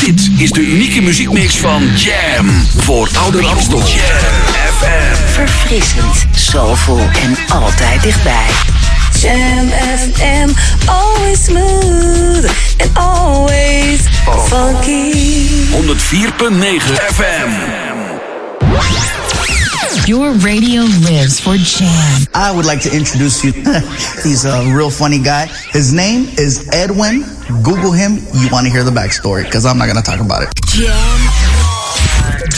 Dit is de unieke muziekmix van Jam. Voor Ouder Amstel. Jam FM. Verfrissend, soulful en altijd dichtbij. Jam FM, always smooth and always funky. 104.9 FM. Your radio lives for Jam. I would like to introduce you. He's a real funny guy. His name is Edwin. Google him. You want to hear the backstory because I'm not going to talk about it. Jam.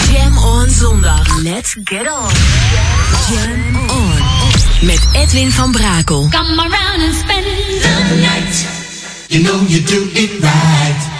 Jam on zondag. Let's get on. Jam on. Met Edwin van Brakel. Come around and spend the night. You know you do it right.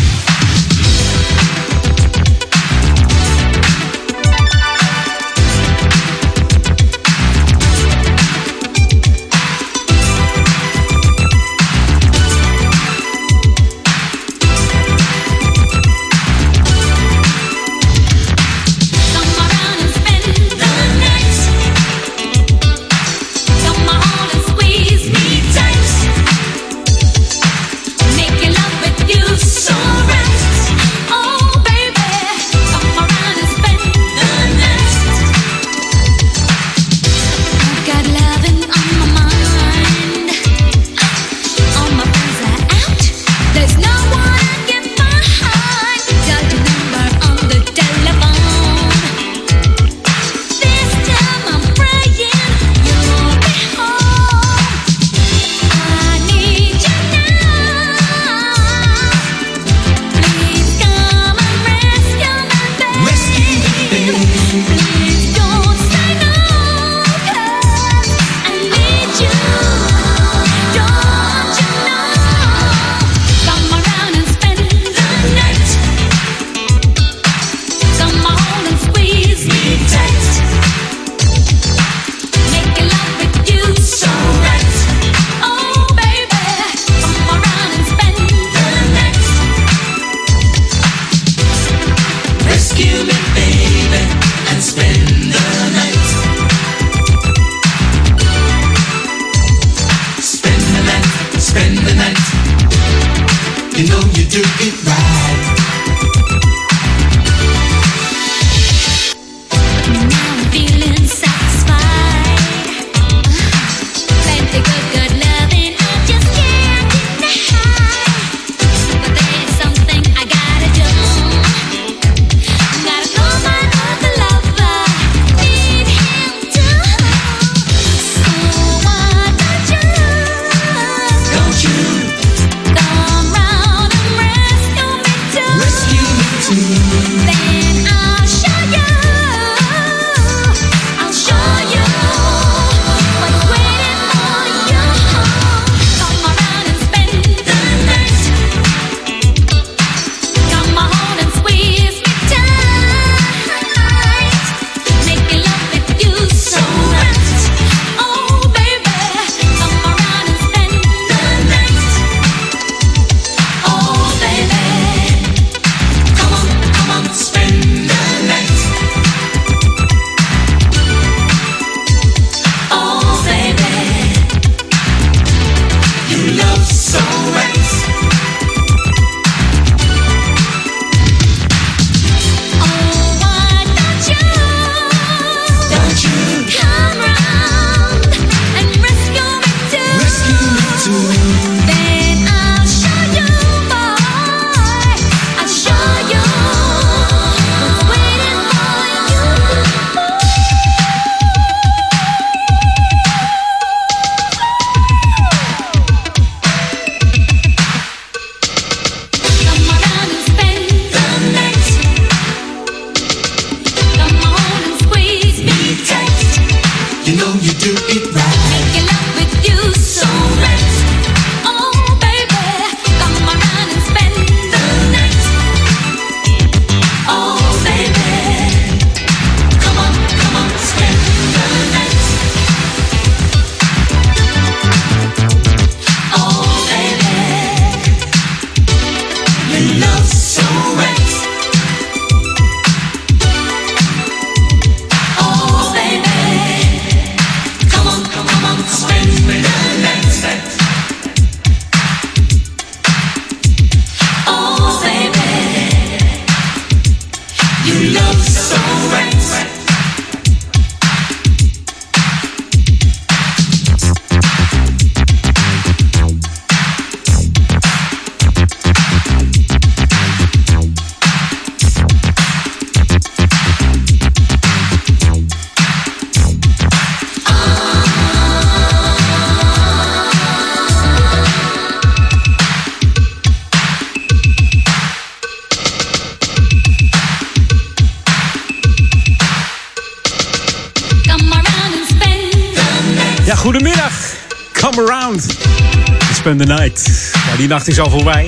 Nacht is al voorbij.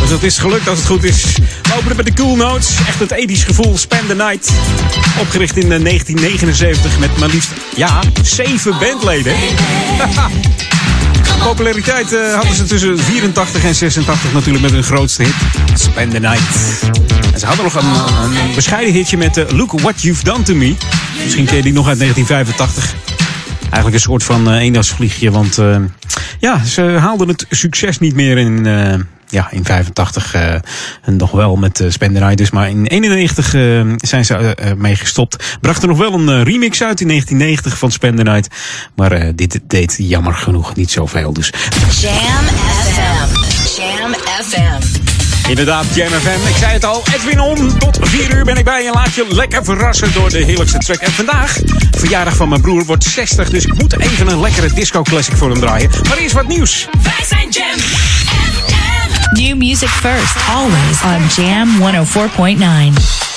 Dus dat is gelukt als het goed is. We openen met de Cool Notes. Echt het ethisch gevoel. Spend the night. Opgericht in eh, 1979 met maar liefst, ja, zeven bandleden. Populariteit eh, hadden ze tussen 84 en 86 natuurlijk met hun grootste hit. Spend the night. En ze hadden nog een, een bescheiden hitje met eh, Look What You've Done To Me. Misschien ken je die nog uit 1985. Eigenlijk een soort van uh, eendagsvliegje, want uh, ja, ze haalden het succes niet meer in, uh, ja, in 85 uh, nog wel met uh, dus. Maar in 91 uh, zijn ze mee gestopt. Brachten nog wel een remix uit in 1990 van Spend the Night. Maar dit deed jammer genoeg niet zoveel. Dus. Jam FM. Jam FM. Inderdaad, Jam FM. Ik zei het al, Edwin On. Tot 4 uur ben ik bij en laat je lekker verrassen door de heerlijkste track. En vandaag, verjaardag van mijn broer, wordt 60. Dus ik moet even een lekkere disco classic voor hem draaien. Maar eerst wat nieuws. Wij zijn Jam FM. New music first, always on Jam 104.9.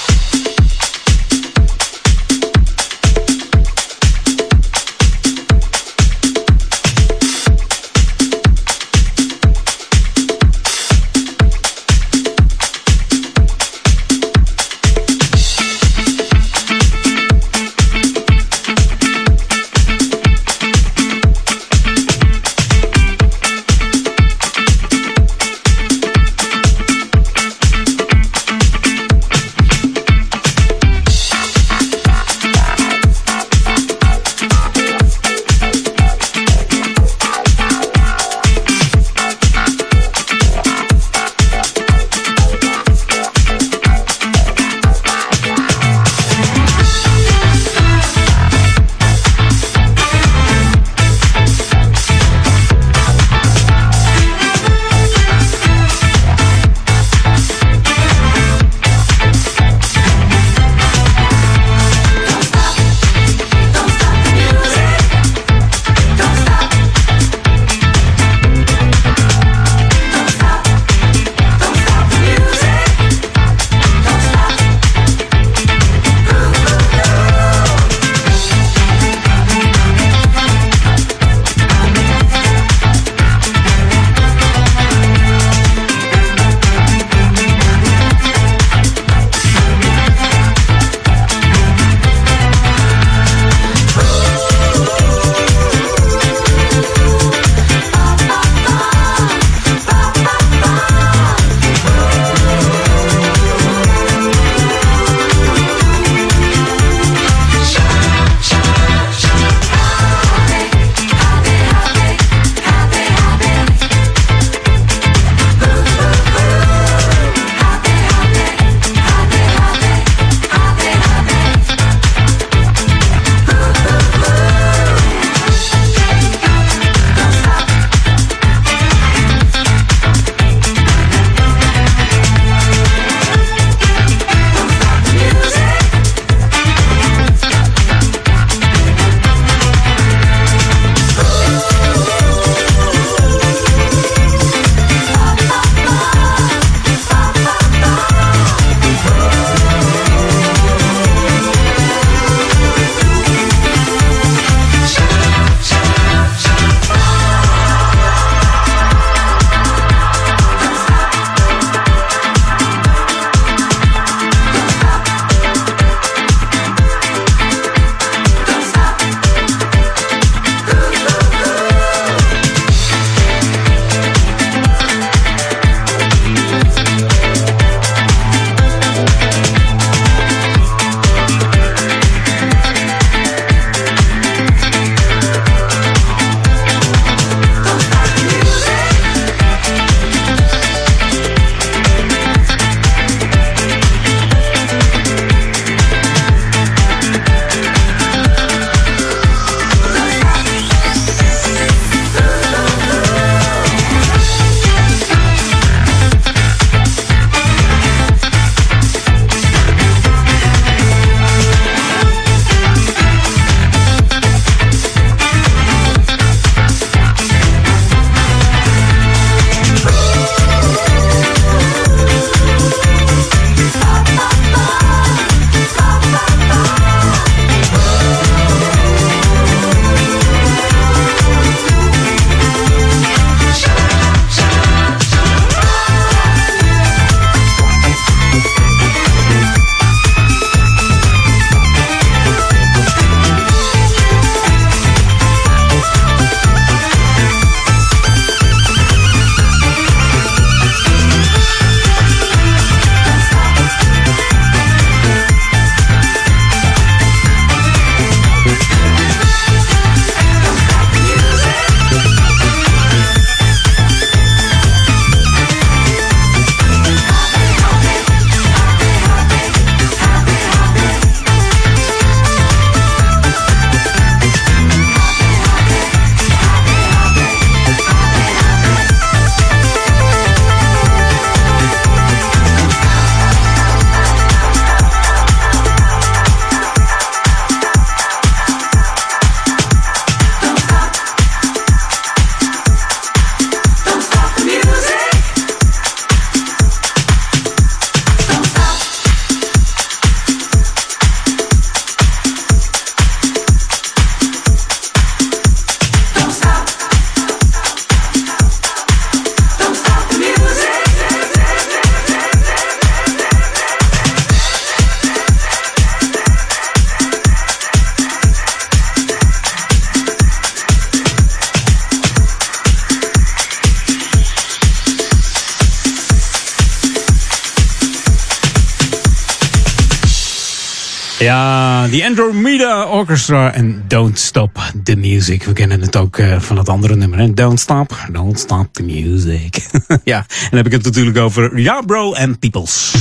Ja, the Andromeda Orchestra en Don't Stop the Music. We kennen het ook eh, van het andere nummer. Don't Stop, Don't Stop the Music. ja, en dan heb ik het natuurlijk over Ja Bro en Peoples.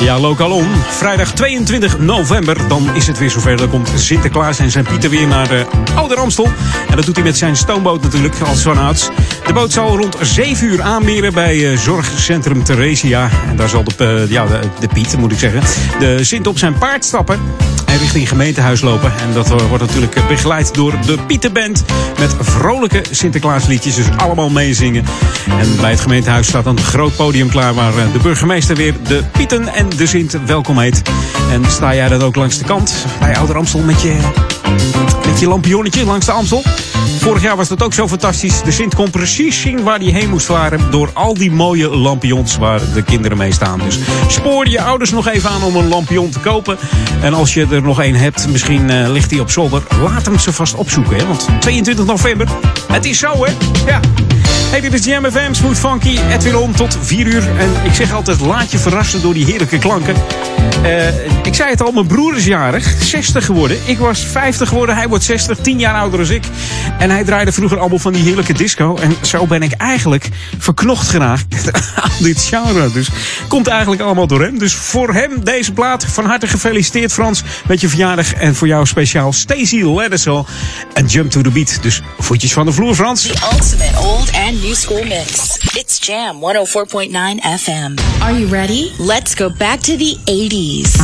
Ja, lokaal om. Vrijdag 22 november, dan is het weer zover. Dan komt Sinterklaas en zijn Pieter weer naar de Oude Ramstel. En dat doet hij met zijn stoomboot natuurlijk, als vanouds. De boot zal rond 7 uur aanmeren bij eh, Zorgcentrum Theresia. En daar zal de, eh, ja, de, Piet, moet ik zeggen, de Sint op zijn paard stappen. En richting gemeentehuis lopen. En dat eh, wordt natuurlijk eh, begeleid door de Pieterband. Met vrolijke Sinterklaasliedjes. Dus allemaal meezingen. En bij het gemeentehuis staat een groot podium klaar. Waar eh, de burgemeester weer de Pieten en de Sint welkom heet. En sta jij dan ook langs de kant bij Ouder Amstel met je, met je lampionnetje langs de Amstel? Vorig jaar was dat ook zo fantastisch. De Sint kon precies zien waar hij heen moest varen. Door al die mooie lampions waar de kinderen mee staan. Dus spoor je ouders nog even aan om een lampion te kopen. En als je er nog één hebt, misschien eh, ligt die op zolder. Laat hem ze vast opzoeken. Hè? Want 22 november, het is zo hè. Ja. Hey, dit is Jam Smooth Funky, Edwin On tot 4 uur. En ik zeg altijd, laat je verrassen door die heerlijke klanken. Eh, ik zei het al, mijn broer is jarig, 60 geworden. Ik was 50 geworden, hij wordt 60, 10 jaar ouder dan ik. En hij draaide vroeger allemaal van die heerlijke disco. En zo ben ik eigenlijk verknocht geraakt aan dit genre. Dus komt eigenlijk allemaal door hem. Dus voor hem deze plaat, van harte gefeliciteerd Frans met je verjaardag. En voor jou speciaal Stacey Ledesel en Jump to the Beat. Dus voetjes van de vloer Frans. The ultimate old and new school mix. It's Jam 104.9 FM. Are you ready? Let's go back to the 80s.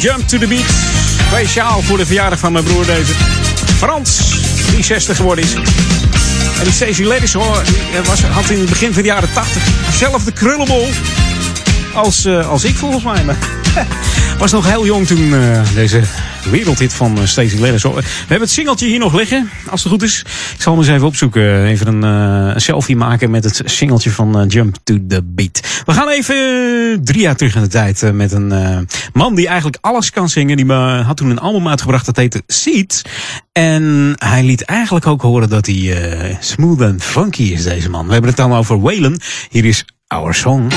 Jump to the Beat. Speciaal voor de verjaardag van mijn broer deze. Frans, die 60 geworden is. En die Stacey Leddersaw die, eh, was, had in het begin van de jaren 80 dezelfde krullenbol als, eh, als ik volgens mij. Maar was nog heel jong toen eh, deze wereldhit van Stacey Leddersaw. We hebben het singeltje hier nog liggen, als het goed is. Ik zal hem eens even opzoeken. Even een, selfie maken met het singeltje van Jump to the Beat. We gaan even drie jaar terug in de tijd met een man die eigenlijk alles kan zingen. Die had toen een album uitgebracht dat heette Seed. En hij liet eigenlijk ook horen dat hij smooth en funky is, deze man. We hebben het dan over Waylon. Hier is Our Song.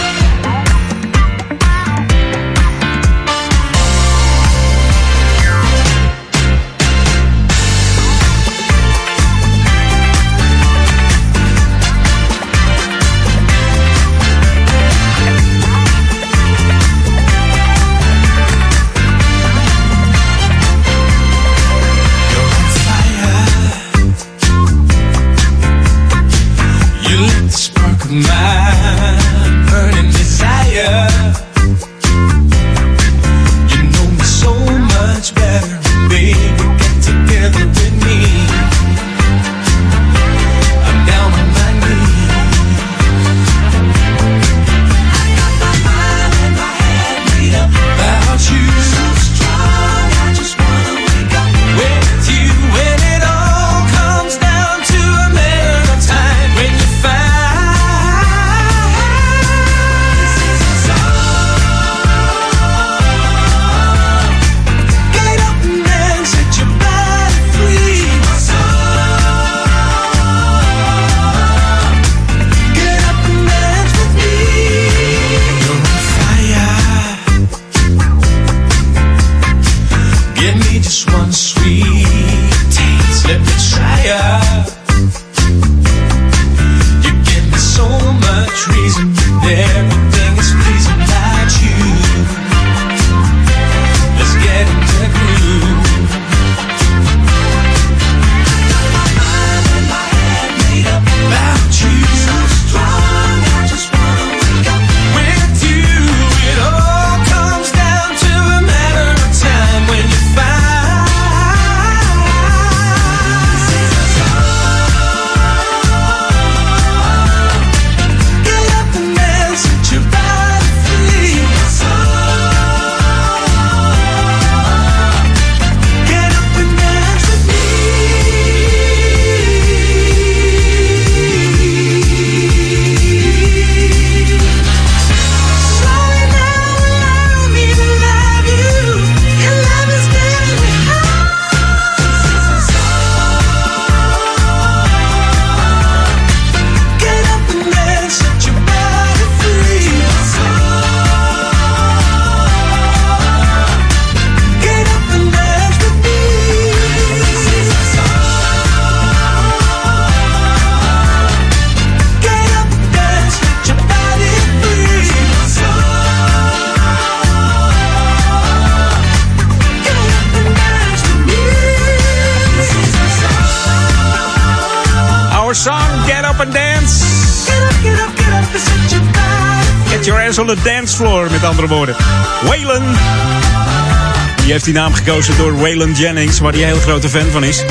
Heeft die naam gekozen door Waylon Jennings, waar hij een heel grote fan van is.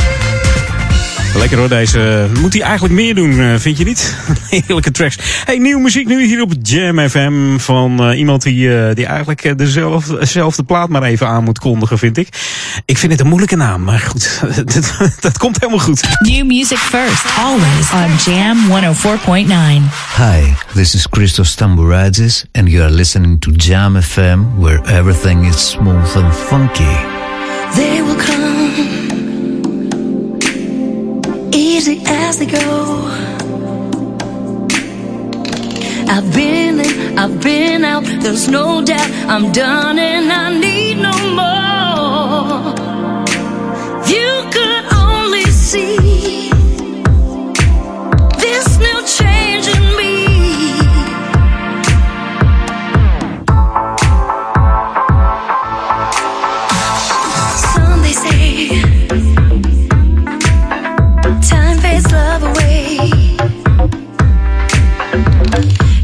Lekker hoor, deze. Moet hij eigenlijk meer doen, eh, vind je niet? Heerlijke tracks. Hey, nieuwe muziek nu hier op Jam FM van eh, iemand die, eh, die eigenlijk eh, dezelfde plaat maar even aan moet kondigen, vind ik. Ik vind het een moeilijke naam, maar goed, dat, dat komt helemaal goed. New music first, always on Jam 104.9. Hi, this is Christos Tambourazis, and you are listening to Jam FM, where everything is smooth and funky. They will come easy as they go. I've been in, I've been out, there's no doubt I'm done and I need no more.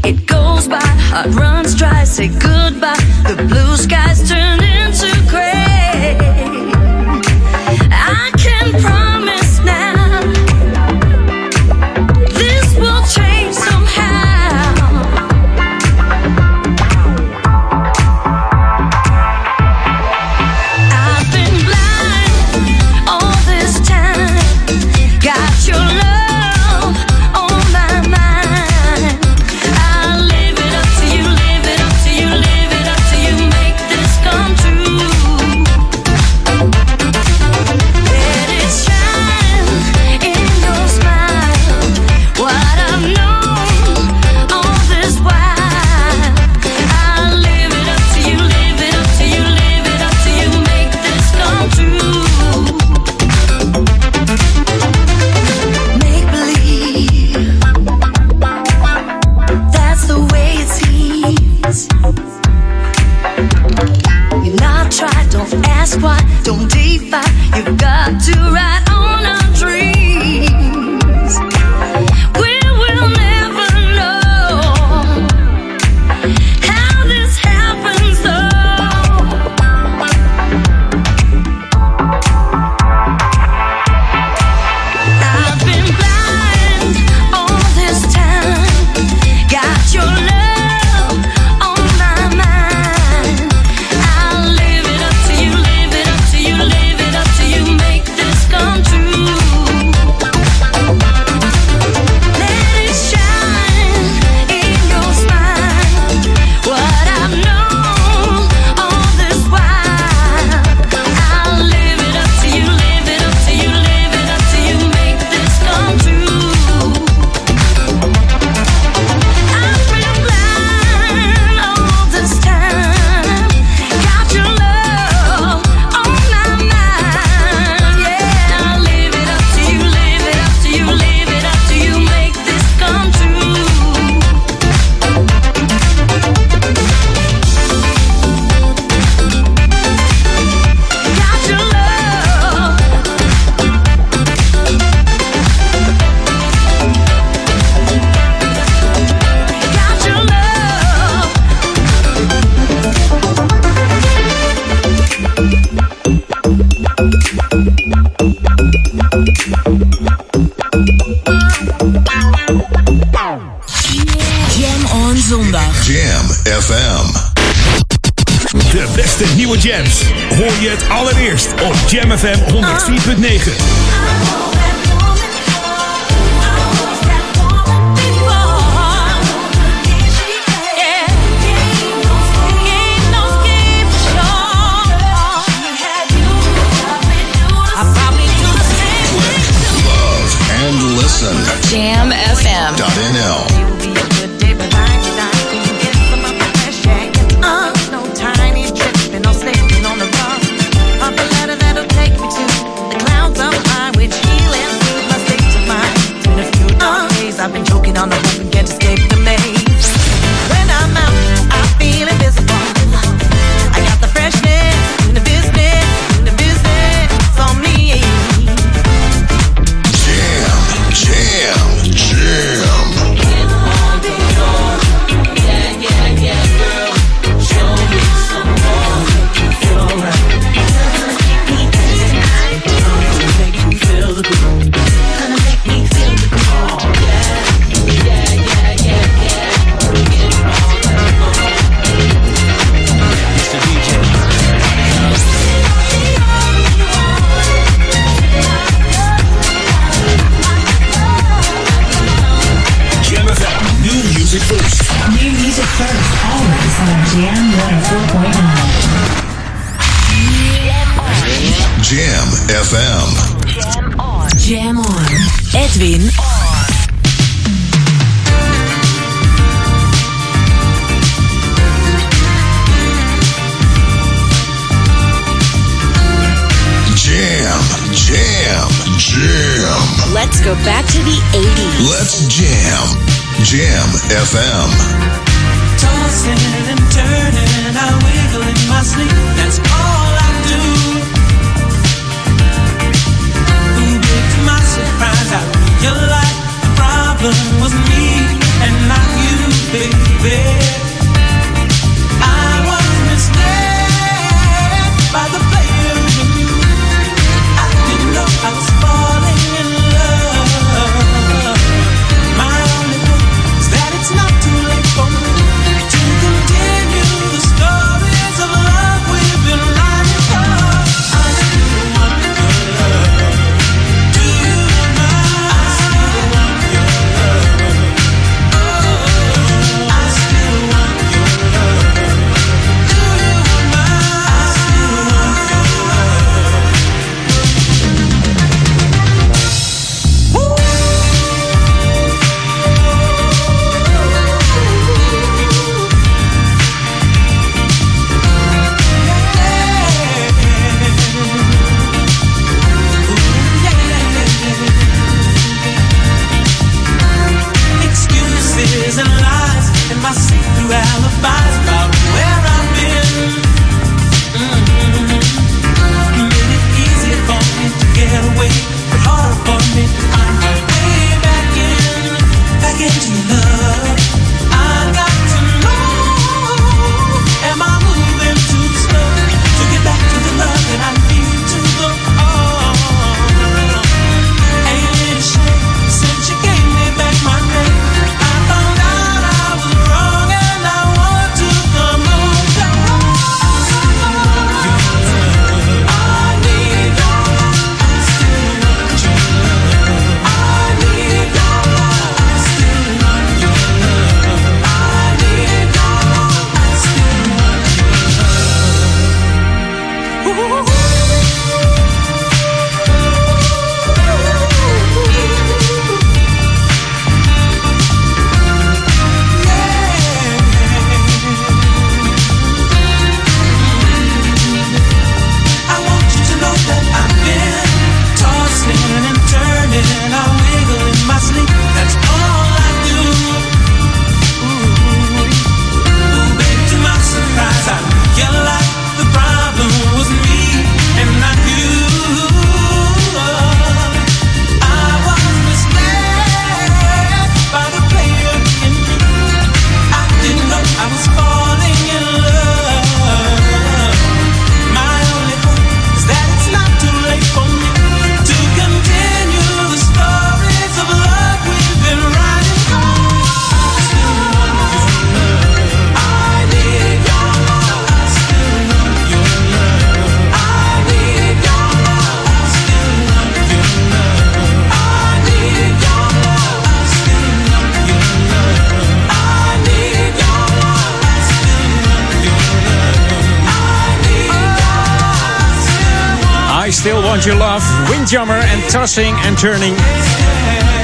It goes by, heart runs dry, say goodbye. The blue skies turn Tossing and Turning.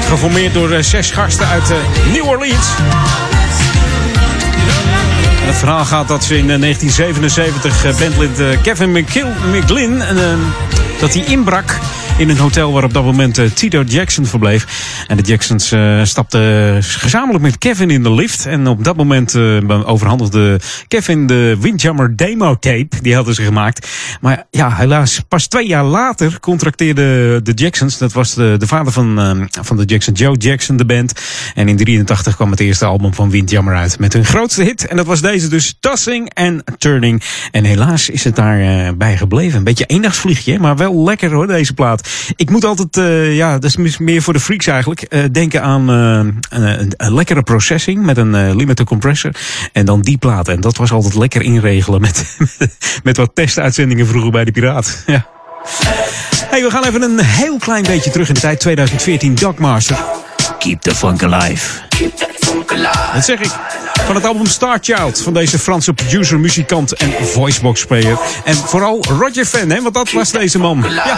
Geformeerd door eh, zes gasten uit eh, New Orleans. Het verhaal gaat dat ze in eh, 1977 eh, bandlid Kevin McGlynn... dat hij inbrak in een hotel waar op dat moment Tito Jackson verbleef. De Jacksons eh, stapten gezamenlijk met Kevin in de lift. En op dat moment eh, overhandigde Kevin de Windjammer demo tape. Die hadden ze gemaakt. Maar ja, helaas, pas twee jaar later contracteerde de Jacksons. Dat was de, de vader van, eh, van de Jackson, Joe Jackson, de band. En in 83 kwam het eerste album van Windjammer uit. Met hun grootste hit. En dat was deze dus, Tossing and Turning. En helaas is het daarbij bij gebleven. Een beetje eendagsvliegje, maar wel lekker hoor, deze plaat. Ik moet altijd, ja, dat is meer voor de freaks eigenlijk, eh, denken aan eh, een, een, een lekkere processing met een eh, limiter compressor. En dan die plaat. En dat was altijd lekker inregelen met, met wat testuitzendingen vroeger bij de Piraat. Ja. Hey, we gaan even een heel klein beetje terug in de tijd. 2014, Dogmaster. Keep the funk alive. Dat zeg ik. Van het album Star Child. Van deze Franse producer, muzikant en voicebox speler. En vooral Roger fan, hè? Want dat was deze man. Ja.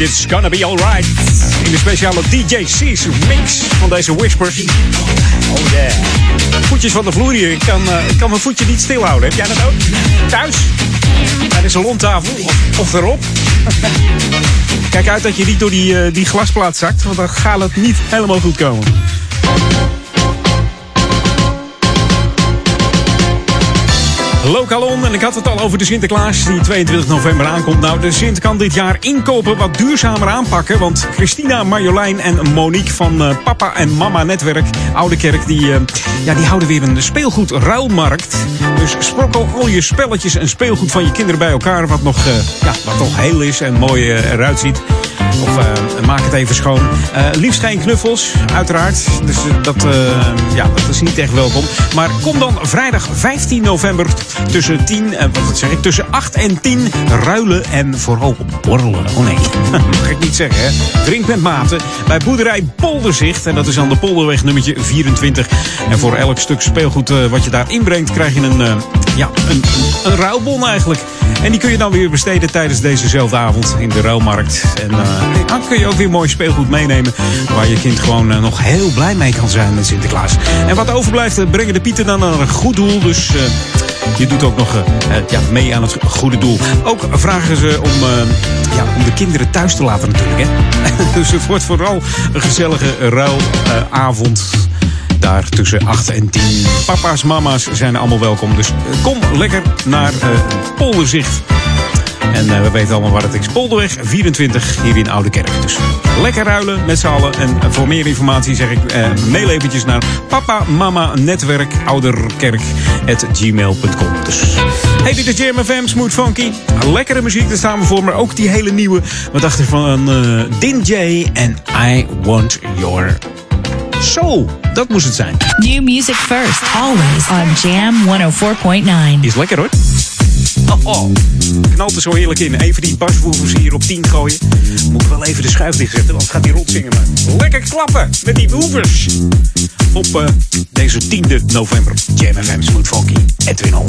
It's gonna be alright. In de speciale DJ C's mix van deze Whispers. Oh yeah. Voetjes van de vloer hier. Ik kan, eh, ik kan mijn voetje niet stilhouden. Heb jij dat ook? Thuis? Bij de salontafel? Of, of erop? Kijk uit dat je niet door die, eh, die glasplaat zakt, want dan gaat het niet helemaal goed komen. Lokalon, en ik had het al over de Sinterklaas die 22 november aankomt. Nou, de Sint kan dit jaar inkopen wat duurzamer aanpakken. Want Christina, Marjolein en Monique van eh, Papa en Mama Netwerk, Oude Kerk, die, eh, ja, die houden weer een speelgoedruilmarkt. Dus sprokkel al je spelletjes en speelgoed van je kinderen bij elkaar. Wat nog, eh, ja, wat nog heel is en mooi eruit ziet. Of eh, maak het even schoon. Eh, liefst geen knuffels, uiteraard. Dus eh, dat, ja, dat is niet echt welkom. Maar kom dan vrijdag 15 november tussen 10, en wat zeg ik, tussen 8 en 10 ruilen en vooral borrelen. Oh nee, mag ik niet zeggen hè. Drink met mate bij boerderij Polderzicht. En dat is aan de Polderweg nummertje 24. En voor elk stuk speelgoed wat je daar inbrengt krijg je een, ja, een, een, ruilbon eigenlijk. En die kun je dan weer besteden tijdens dezezelfde avond in de ruilmarkt. En dan kun je ook weer mooi speelgoed meenemen. Waar je kind gewoon eh, nog heel blij mee kan zijn met Sinterklaas. En wat overblijft, eh, brengen de pieten dan naar een goed doel. Dus eh, je doet ook nog ja, mee aan het goede doel. Ook vragen ze om, ja, om de kinderen thuis te laten natuurlijk. Hè? dus het wordt vooral een gezellige ruilavond. Daar tussen 8 en 10. Papa's, mama's zijn allemaal welkom. Dus kom lekker naar Polderzicht. En eh, we weten allemaal waar het is. Polderweg 24 hier in Oude Kerk. Dus lekker ruilen met z'n allen. En eh, voor meer informatie zeg ik eh, mail eventjes naar papa mama netwerk ouderkerk gmail.com. Dus hey, dit is Jam FM, Smooth Funky. Lekkere muziek, daar staan we voor. Maar ook die hele nieuwe. Wat dacht je van Din J en I Want Your Soul. Dat moest het zijn. New music first, always on Jam 104.9. Is lekker hoor. Oh, oh. Knalt er zo heerlijk in. Even die baswoevers hier op 10 gooien. Moet ik wel even de schuif dichtzetten, anders gaat die rot zingen. Maar lekker klappen met die woevers. Op eh, deze 10e november. Jam FM Smooth Funky. Edwin Holm.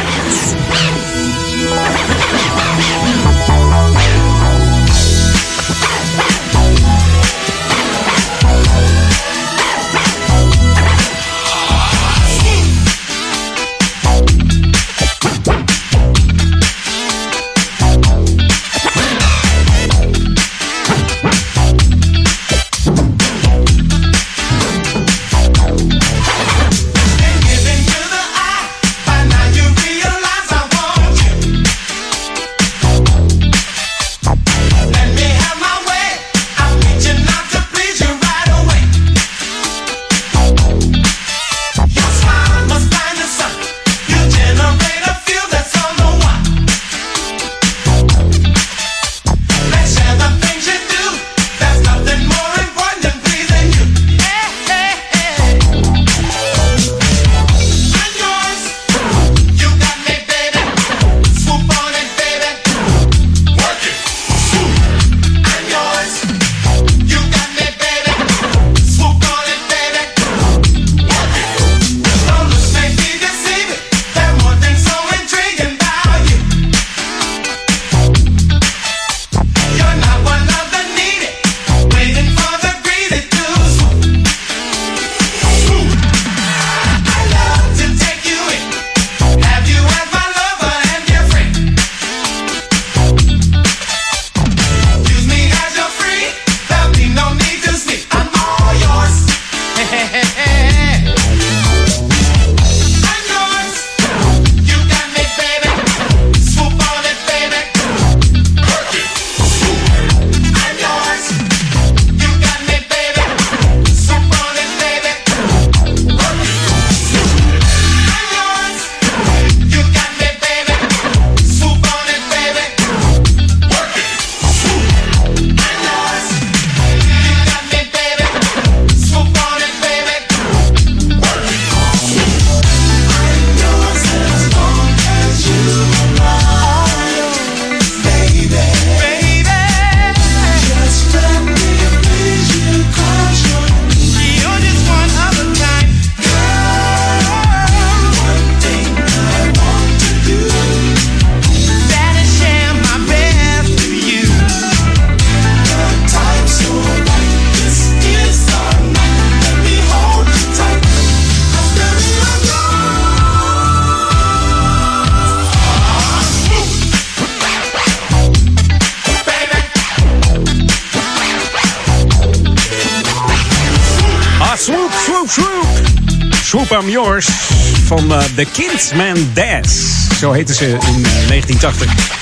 Eh, The Kingsman Dance. Zo heten ze in eh, 1980.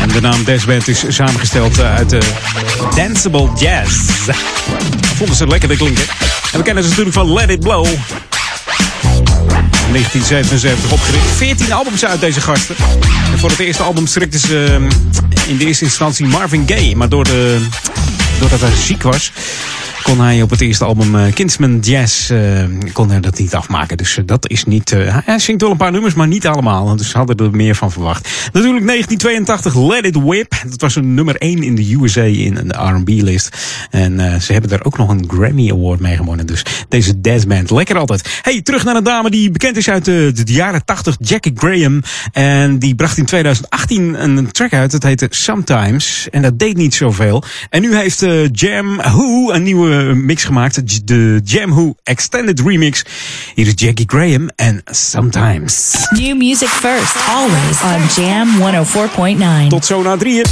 En de naam Dance Band is samengesteld eh, uit de Danceable Jazz. Vonden ze lekker klinken. En we kennen ze natuurlijk van Let It Blow. 1977 opgericht. 14 albums uit deze gasten. En voor het eerste album strikten ze eh, in de eerste instantie Marvin Gaye. Maar door de, doordat hij ziek was, kon hij op het eerste album eh, Kinsman Jazz eh, kon hij dat niet afmaken. Dus eh, dat is niet... hij zingt wel een paar nummers, maar niet allemaal. Dus hadden er meer van verwacht. Natuurlijk 1982 Let It Whip. Dat was een nummer 1 in de USA in de R&B-list. En ze hebben daar ook nog een Grammy Award mee gewonnen. Dus deze jazzband, lekker altijd. Hey, terug naar een dame die bekend is uit de, de jaren 80, Jackie Graham. En die bracht in 2018 een track uit. Dat heette Sometimes. En dat deed niet zoveel. En nu heeft Jam Who een nieuwe mix gemaakt. De Jam Who Extended Remix. Hier is Jackie Graham en Sometimes. New music first, always on Jam 104.9. Tot zo na drieën.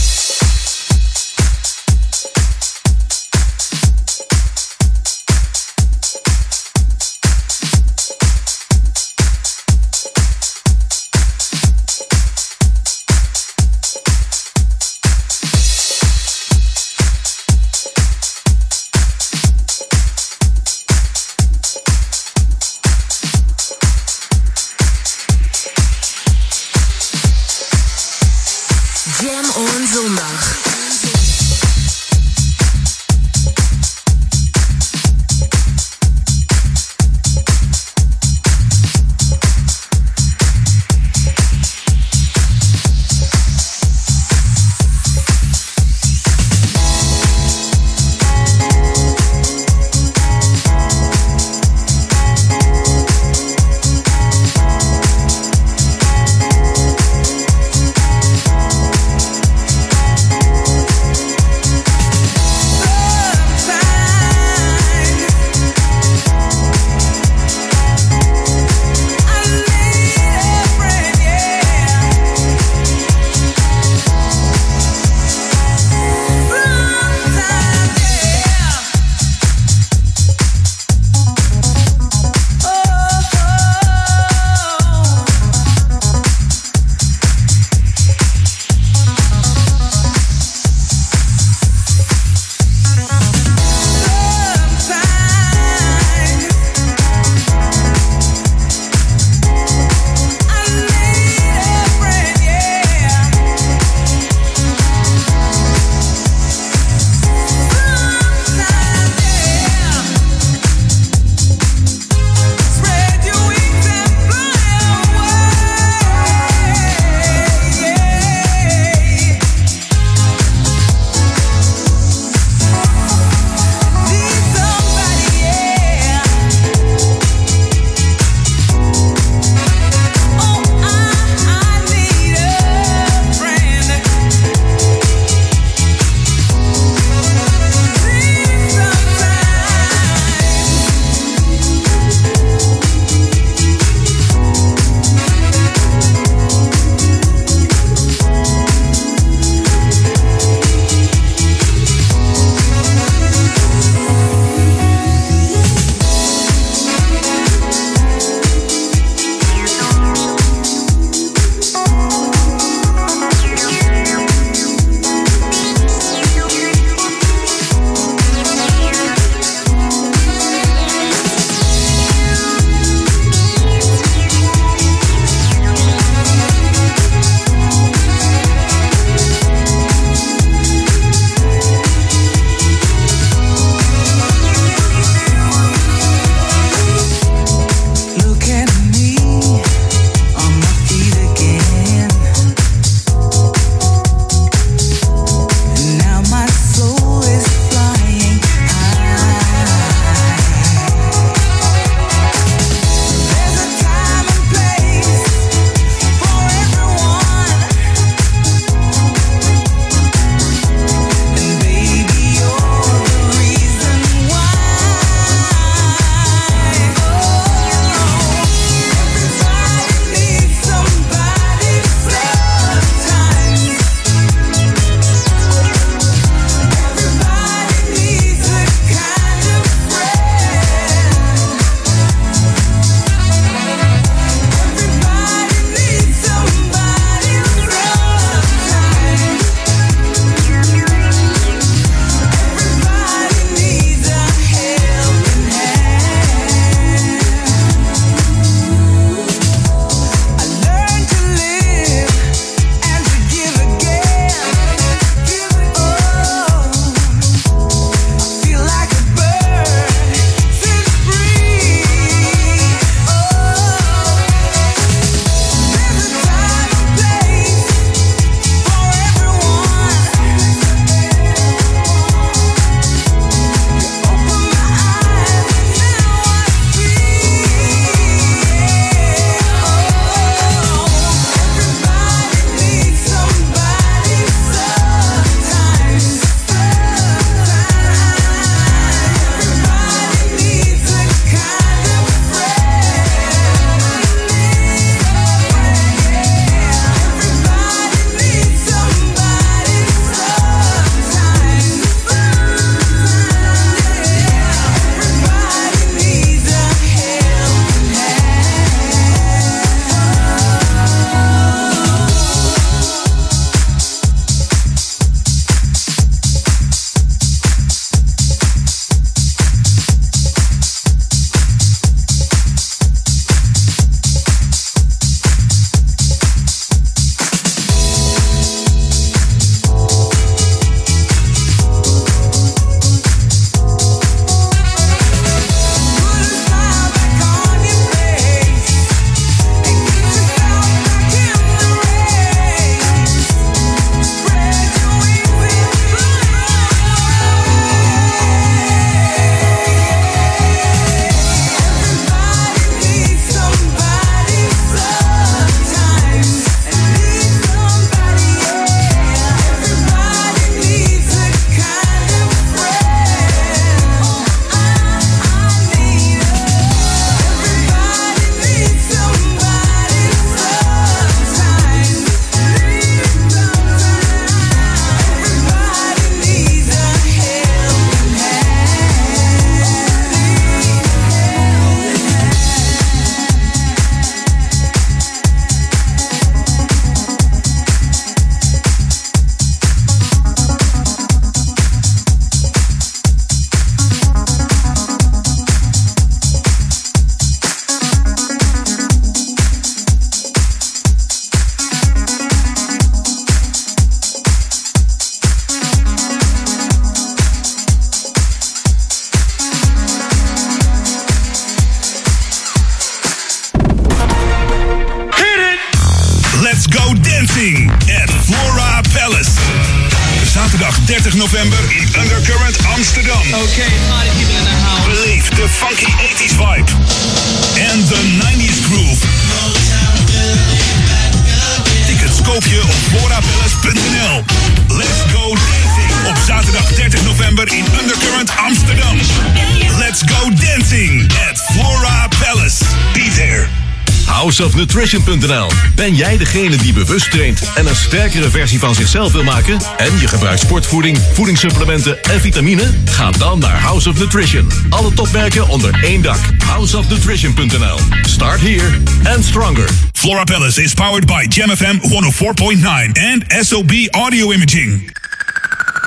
Houseofnutrition.nl. Ben jij degene die bewust traint en een sterkere versie van zichzelf wil maken? En je gebruikt sportvoeding, voedingssupplementen en vitamine? Ga dan naar House of Nutrition. Alle topmerken onder één dak. Houseofnutrition.nl. Start here and stronger. Flora Palace is powered by Gem FM 104.9 and SOB Audio Imaging.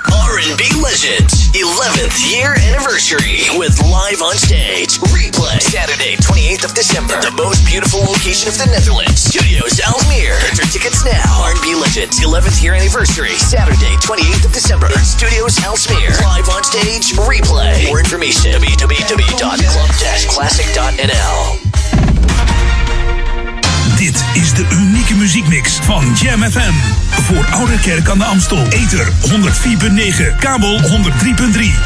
R&B Legends 11th year anniversary with live on stage. Replay Saturday 28th of December. The most beautiful location of the Netherlands. Studios Almere. Enter tickets now. R&B Legends 11th year anniversary. Saturday 28th of December. At Studios Almere. Live on stage. Replay. More information www.club-classic.nl de unieke muziekmix van Jam FM. Voor Oude Kerk aan de Amstel. Ether 104.9, kabel 103.3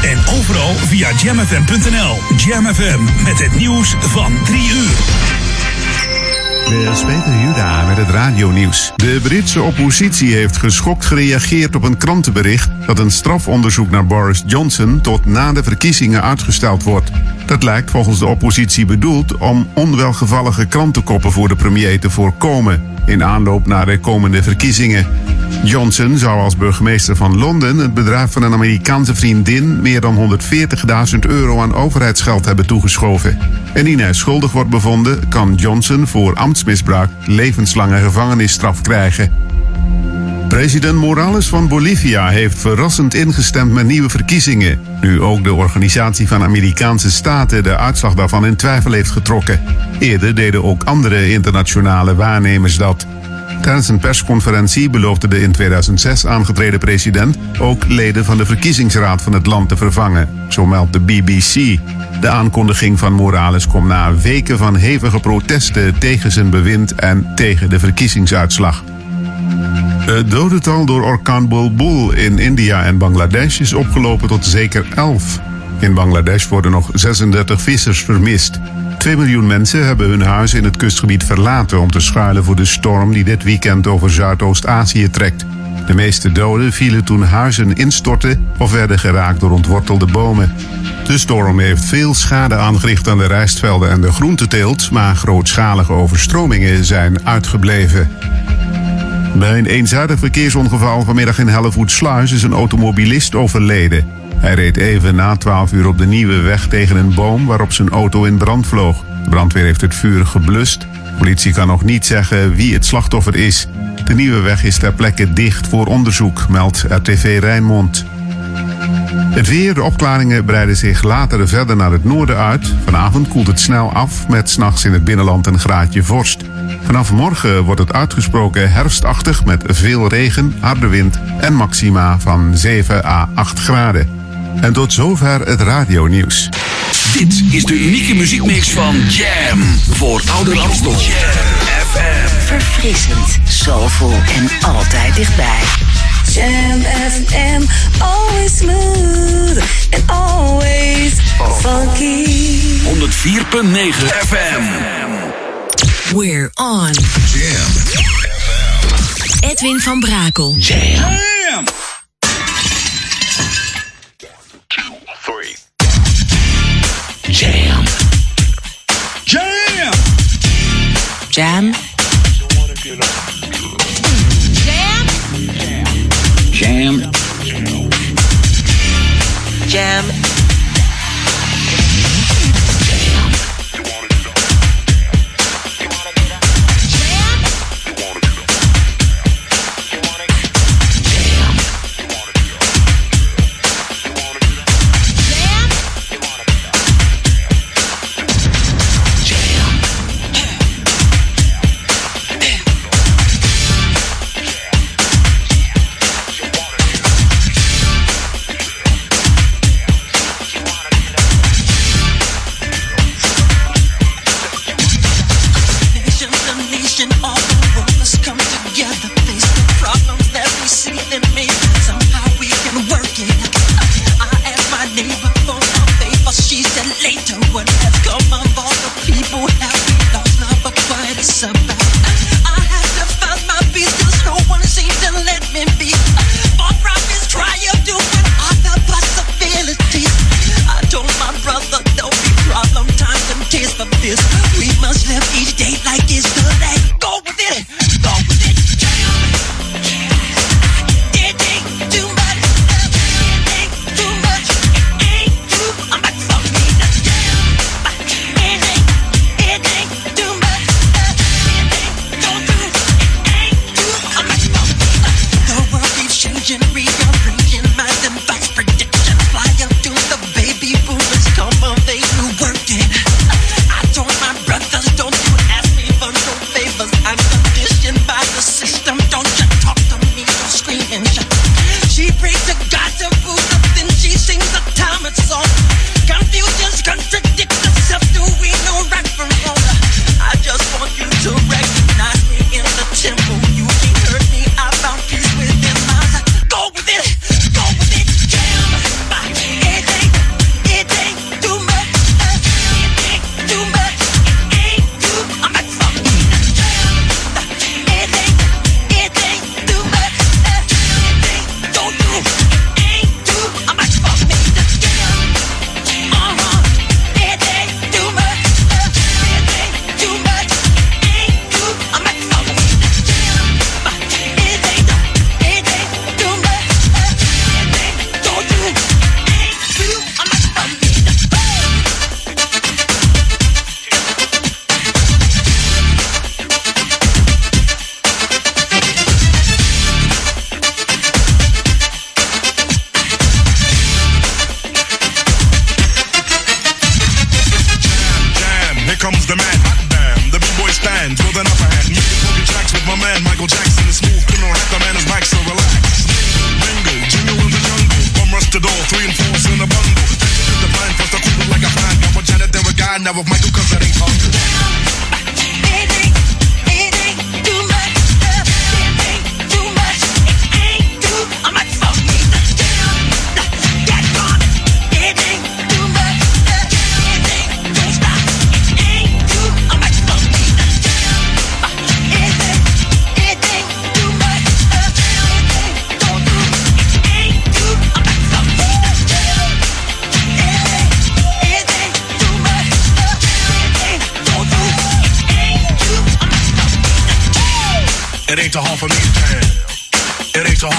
en overal via jamfm.nl. Jam FM met het nieuws van 3 uur. Dit is Peter Juda met het radionieuws. De Britse oppositie heeft geschokt gereageerd op een krantenbericht dat een strafonderzoek naar Boris Johnson tot na de verkiezingen uitgesteld wordt. Dat lijkt volgens de oppositie bedoeld om onwelgevallige krantenkoppen voor de premier te voorkomen in aanloop naar de komende verkiezingen. Johnson zou als burgemeester van Londen het bedrijf van een Amerikaanse vriendin meer dan 140.000 euro aan overheidsgeld hebben toegeschoven. Indien hij schuldig wordt bevonden, kan Johnson voor ambtsmisbruik levenslange gevangenisstraf krijgen. President Morales van Bolivia heeft verrassend ingestemd met nieuwe verkiezingen. Nu ook de Organisatie van Amerikaanse Staten de uitslag daarvan in twijfel heeft getrokken. Eerder deden ook andere internationale waarnemers dat. Tijdens een persconferentie beloofde de in 2006 aangetreden president ook leden van de verkiezingsraad van het land te vervangen, zo meldt de BBC. De aankondiging van Morales komt na weken van hevige protesten tegen zijn bewind en tegen de verkiezingsuitslag. Het dodental door orkaan Bulbul in India en Bangladesh is opgelopen tot zeker 11. In Bangladesh worden nog 36 vissers vermist. 2 miljoen mensen hebben hun huis in het kustgebied verlaten om te schuilen voor de storm die dit weekend over Zuidoost-Azië trekt. De meeste doden vielen toen huizen instortten of werden geraakt door ontwortelde bomen. De storm heeft veel schade aangericht aan de rijstvelden en de groenteteelt, maar grootschalige overstromingen zijn uitgebleven. Bij een eenzijdig verkeersongeval vanmiddag in Hellevoetsluis is een automobilist overleden. Hij reed even na 12 uur op de nieuwe weg tegen een boom waarop zijn auto in brand vloog. De brandweer heeft het vuur geblust. Politie kan nog niet zeggen wie het slachtoffer is. De nieuwe weg is ter plekke dicht voor onderzoek, meldt RTV Rijnmond. Het weer, de opklaringen breiden zich later verder naar het noorden uit. Vanavond koelt het snel af met s'nachts in het binnenland een graadje vorst. Vanaf morgen wordt het uitgesproken herfstachtig met veel regen, harde wind en maxima van 7 à 8 graden. En tot zover het radionieuws. Dit is de unieke muziekmix van Jam voor Ouder Amstel. Jam FM. Verfrissend, soulful en altijd dichtbij. Jam FM, always smooth and always funky. 104.9 FM. We're on. Jam. Edwin van Brakel. Jam. Jam. Jam! Jam. Jam. Jam. Nation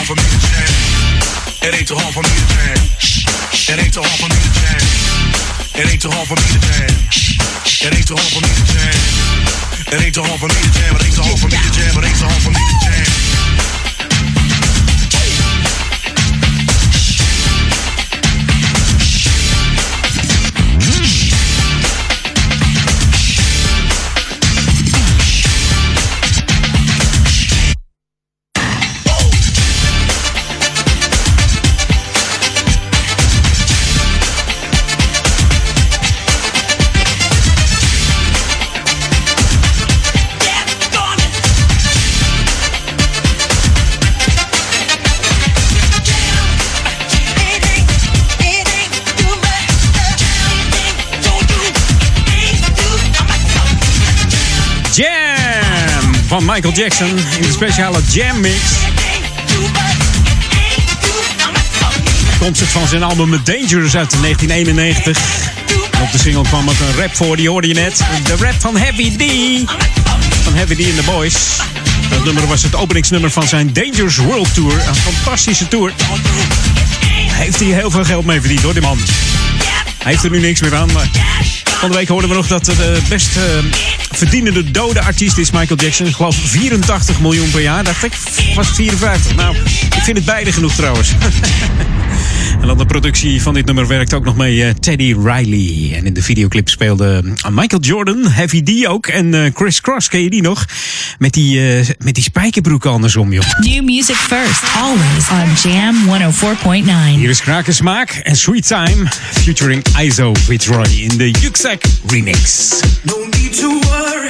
for me to jam. It ain't too hard for me to jam. It ain't too hard for me to jam. It ain't too hard for me to jam. It ain't too hard for me to jam. It ain't too hard for me to jam. It ain't too hard for me to jam. It ain't too hard for me to jam. Michael Jackson in de speciale Jam Mix. Komt het van zijn album Dangerous uit 1991. En op de single kwam ook een rap voor, die hoorde je net. De rap van Heavy D. Van Heavy D and the Boys. Dat nummer was het openingsnummer van zijn Dangerous World Tour. Een fantastische tour. Heeft hij heel veel geld mee verdiend hoor, die man. Hij heeft er nu niks meer aan, maar... Van de week hoorden we nog dat de best eh, verdienende dode artiest is Michael Jackson. Ik geloof 84 miljoen per jaar. Dacht ik, was het 54. Nou, ik vind het beide genoeg trouwens. en aan de productie van dit nummer werkt ook nog mee eh, Teddy Riley. En in de videoclip speelde eh, Michael Jordan, Heavy D ook. En eh, Chris Cross, ken je die nog? Met die, met die spijkerbroek andersom, joh. New music first, always on Jam 104.9. Hier is Krakensmaak en Sweet Time featuring ISO Fitzroy in de Yuxek remix. No need to worry,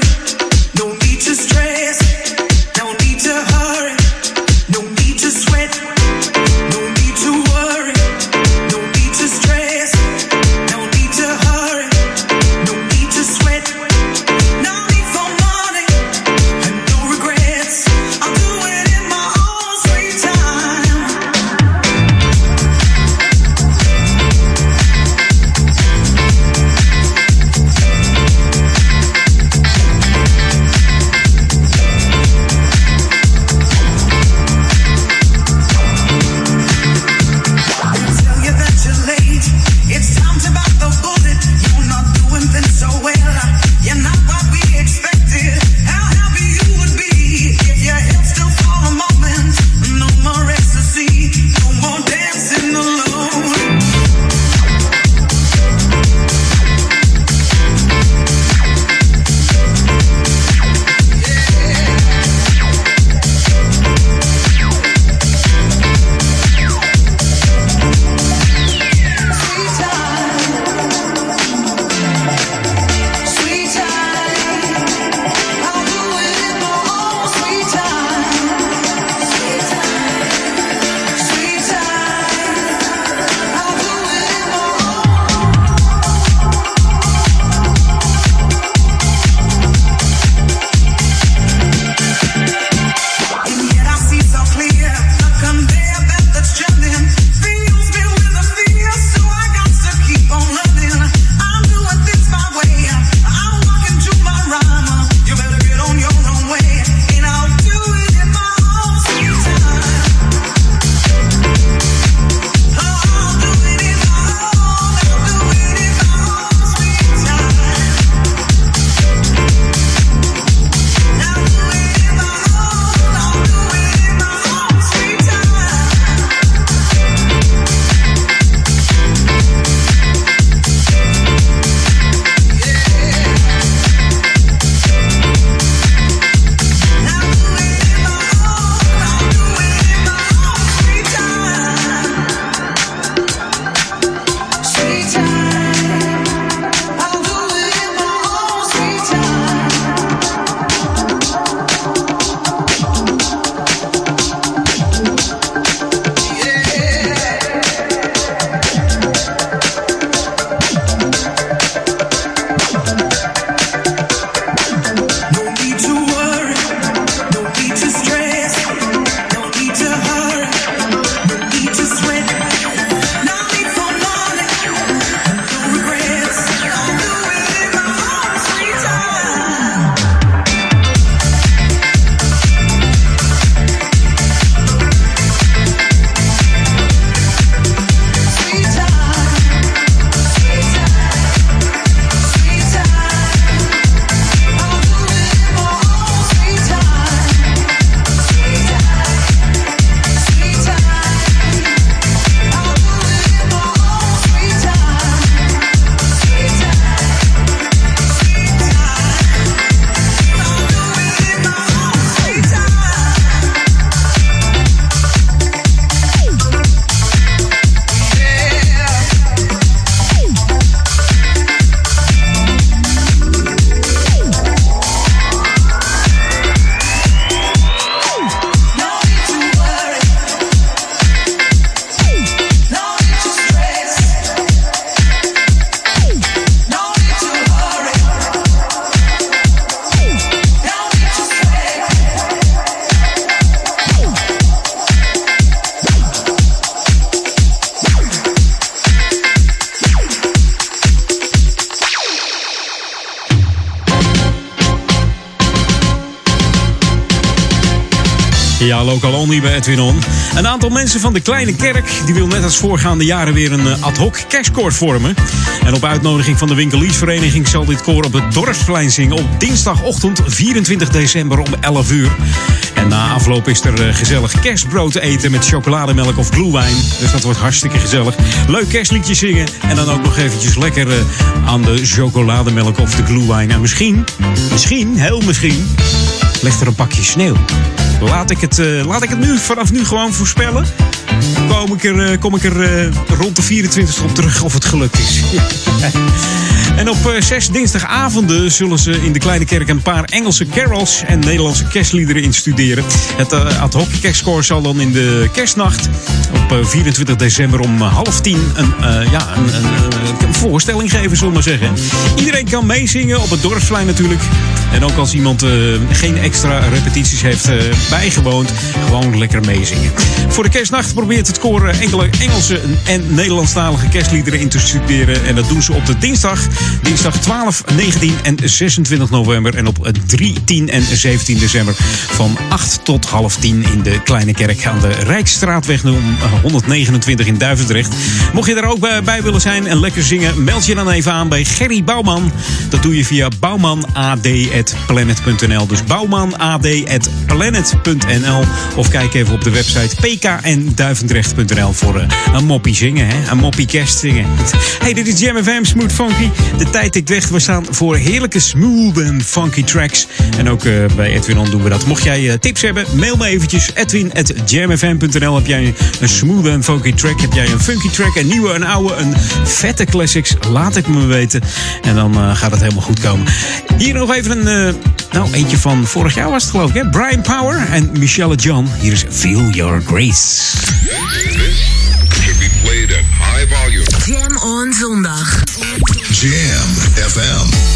On. Een aantal mensen van de Kleine Kerk... die wil net als voorgaande jaren weer een eh, ad hoc kerstkoor vormen. En op uitnodiging van de winkeliersvereniging... zal dit koor op het Dorpsplein zingen... op dinsdagochtend 24 december om 11 uur. En na afloop is er eh, gezellig kerstbrood te eten... met chocolademelk of glühwein. Dus dat wordt hartstikke gezellig. Leuk kerstliedje zingen. En dan ook nog eventjes lekker eh, aan de chocolademelk of de glühwein. En misschien, misschien, heel misschien... ligt er een pakje sneeuw. Laat ik het, eh, laat ik het nu, vanaf nu gewoon voorspellen. Kom ik er, eh, kom ik er eh, rond de 24 op terug of het gelukt is. en op zes dinsdagavonden zullen ze in de Kleine Kerk een paar Engelse carols en Nederlandse kerstliederen instuderen. Het ad hoc kerstkoor zal dan in de kerstnacht op eh, 24 december om half tien een, ja, een, een, een voorstelling geven, zullen we maar zeggen. Iedereen kan meezingen op het dorpsplein natuurlijk. En ook als iemand eh, geen extra repetities heeft eh, bijgewoond, gewoon lekker meezingen. Voor de kerstnacht probeert het koor eh, enkele Engelse en Nederlandstalige kerstliederen in te studeren. En dat doen ze op de dinsdag. Dinsdag 12, 19 en 26 november. En op 3, 10 en 17 december van 8 tot half 10 in de Kleine Kerk aan de Rijksstraatweg nummer 129 in Duivendrecht. Mocht je daar ook bij, willen zijn en lekker zingen, meld je dan even aan bij Gerry Bouwman. Dat doe je via bouwmanad.planet.nl. Dus bouwmanad.planet.nl. Of kijk even op de website pknduivendrecht.nl voor eh, een moppie zingen. Hè? Een moppie kerst zingen. Hey, dit is Jam FM Smooth Funky. De tijd tikt weg. We staan voor heerlijke smooth en funky tracks. En ook eh, bij Edwin doen we dat. Mocht jij eh, tips hebben, mail me eventjes. Edwin.jamfm.nl Heb jij een smooth en funky track? Heb jij een funky track? Een nieuwe, een oude, een vette classics? Laat het me weten. En dan gaat het helemaal goed komen. Hier nog even een... eh, nou, eentje van vorig jaar was het geloof ik, hè? Brian Power en Michelle John. Hier is Feel Your Grace. Should be played at high volume. Jam on zondag. Jam FM.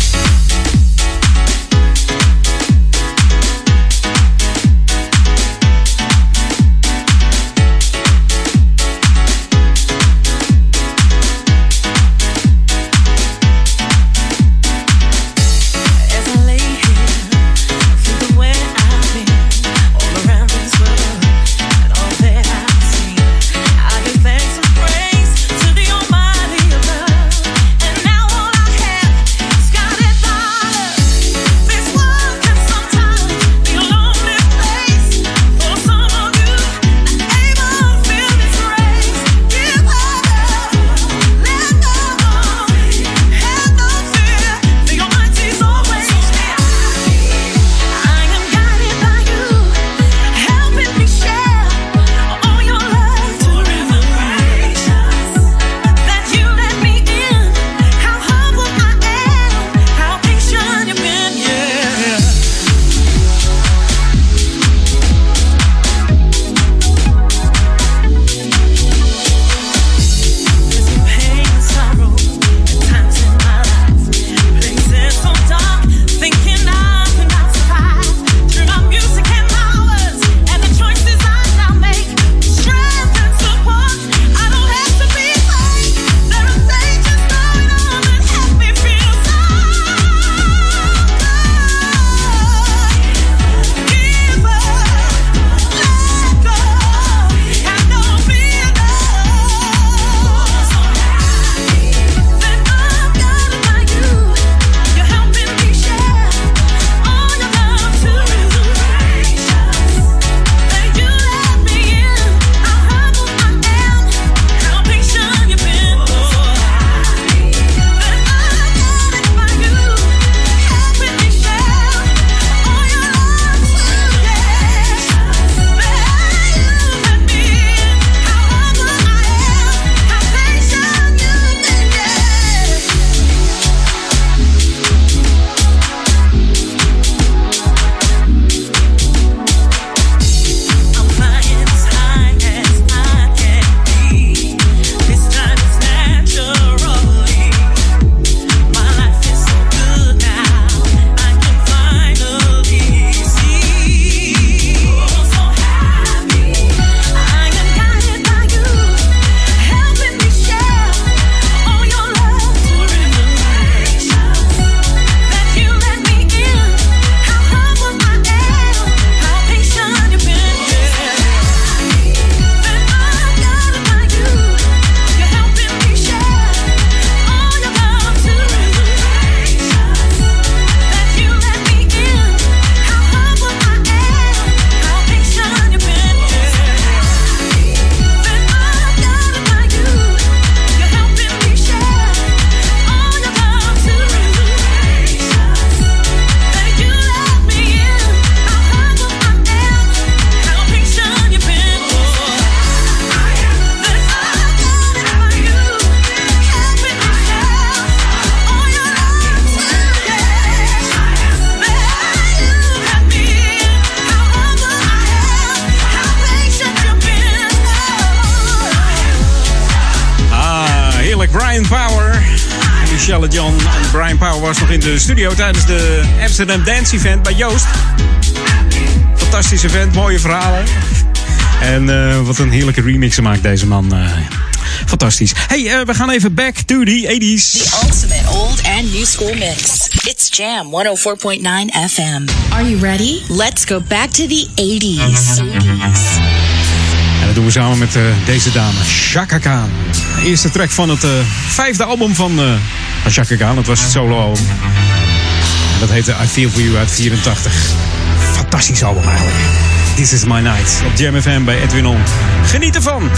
Michelle John en Brian Power was nog in de studio tijdens de Amsterdam Dance Event bij Joost. Fantastisch event, mooie verhalen. En eh, wat een heerlijke remix maakt deze man. eh, fantastisch. Hey, eh, we gaan even back to the 80s. The ultimate old and new school mix. It's Jam 104.9 FM. Are you ready? Let's go back to the 80s. En dat doen we samen met eh, deze dame, Chaka Khan. De eerste track van het eh, vijfde album van, Chaka Khan. Dat was het solo-album. Dat heette I Feel For You uit 84. Fantastisch album eigenlijk. This Is My Night op Jam bij Edwin On. Geniet ervan!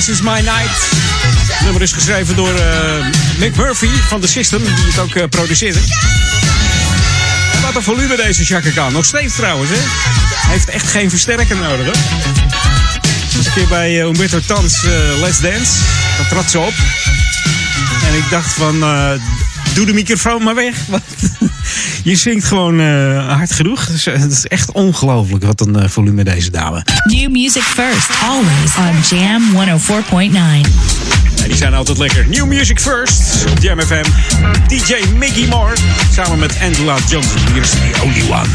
This Is My Night. Het nummer is geschreven door eh, Mick Murphy van The System, die het ook eh, produceerde. En wat een volume deze Chaka. Nog steeds trouwens, hè. Hij heeft echt geen versterker nodig, was een keer bij eh, Umberto Tans Let's Dance. Dat trad ze op. En ik dacht van, doe de microfoon maar weg. Je zingt gewoon eh, hard genoeg. Het is, het is echt ongelooflijk wat een eh, volume deze dame. New music first, always on Jam 104.9. Ja, die zijn altijd lekker. New Music First op Jam FM. DJ Mickey Moore samen met Angela Johnson. Hier is The Only One.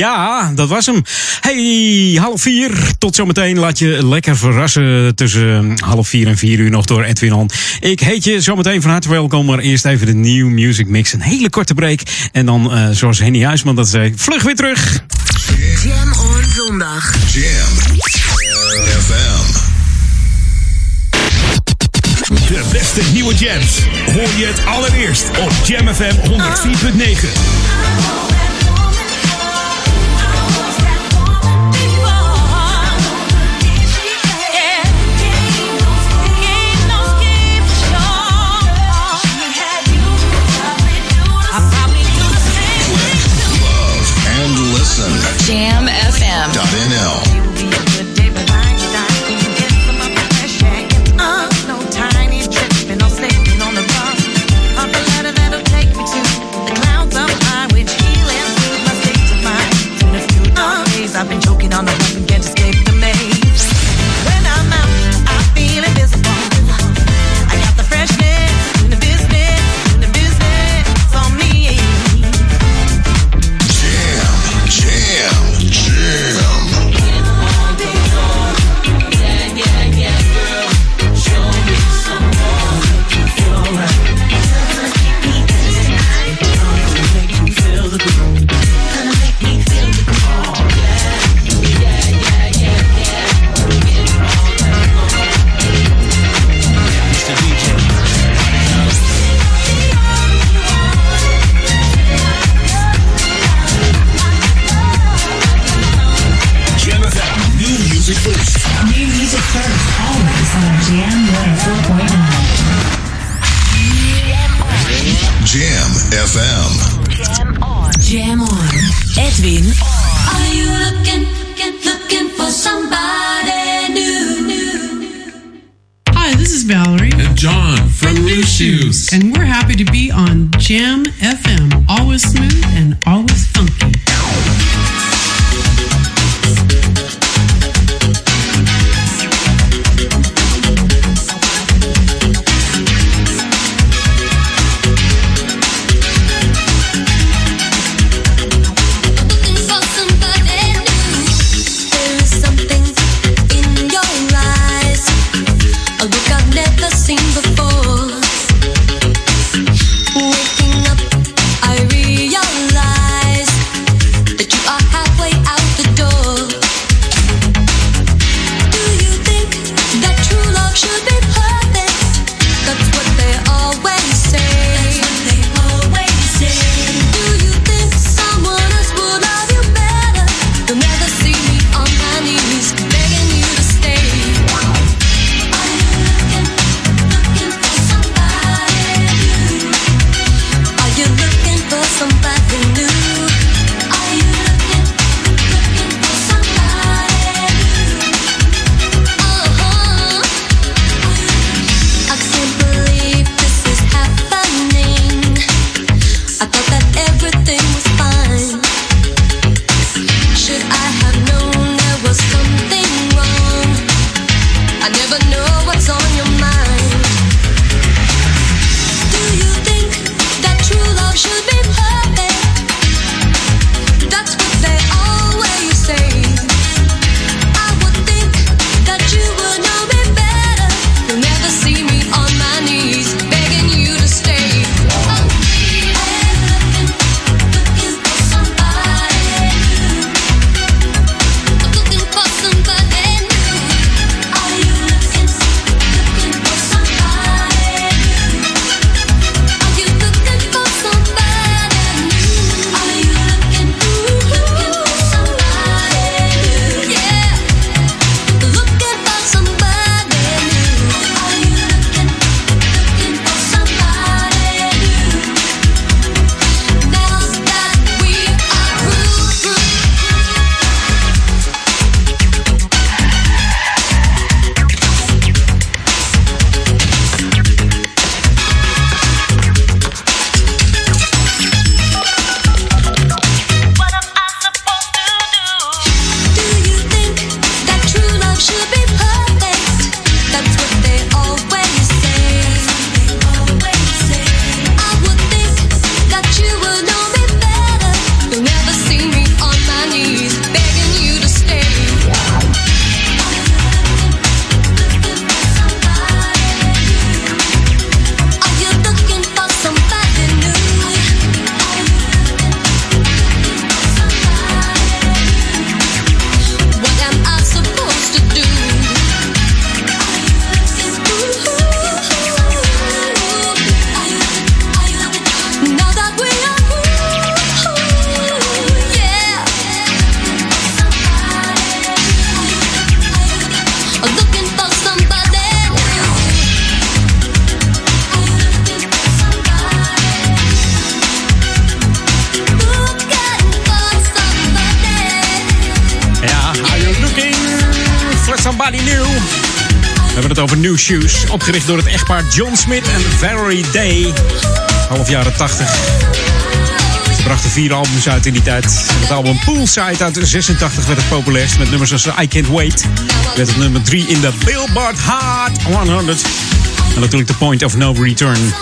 Ja, dat was hem. Hey, half vier. Tot zometeen. Laat je lekker verrassen tussen half vier en vier uur nog door Edwin On. Ik heet je zometeen van harte welkom. Maar eerst even de New Music Mix. Een hele korte break. En dan, eh, zoals Henny Huisman dat zei, vlug weer terug. Jam on zondag. Jam FM. De beste nieuwe jams. Hoor je het allereerst op Jam FM 104.9. Jam Opgericht door het echtpaar John Smith en Valerie Day. Half jaren 80. Ze brachten vier albums uit in die tijd. Het album Poolside uit 86 werd het populairst. Met nummers als I Can't Wait. Werd het nummer 3 in de Billboard Hot 100. En natuurlijk The Point of No Return.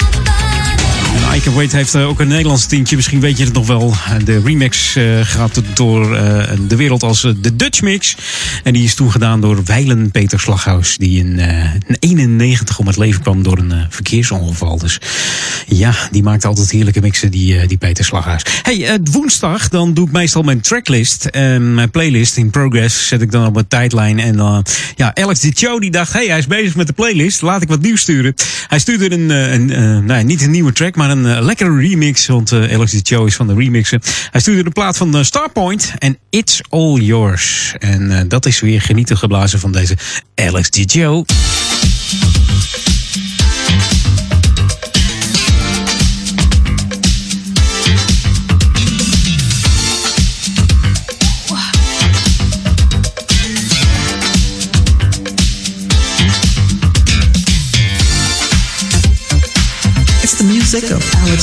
I Can Wait heeft eh, ook een Nederlands tintje. Misschien weet je het nog wel. De remix eh, gaat door eh, de wereld als de Dutch Mix. En die is toen gedaan door Weilen Peter Slaghuis. Die in eh, 91 om het leven kwam door een eh, verkeersongeval. Dus ja, die maakt altijd heerlijke mixen, die, eh, die Peter Slaghuis. Hey, eh, woensdag dan doe ik meestal mijn tracklist. Mijn playlist in progress zet ik dan op mijn tijdlijn. En eh, ja, Alex Cho die dacht, hey, hij is bezig met de playlist. Laat ik wat nieuws sturen. Hij stuurde een, een eh, nou, niet een nieuwe track, maar een lekkere remix. Want Alex Cho is van de remixen. Hij stuurde de plaat van Starpoint en It's All Yours. En dat is weer genieten geblazen van deze Alex Cho. music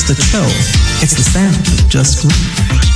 the Cho. It's the sound of Just Groove.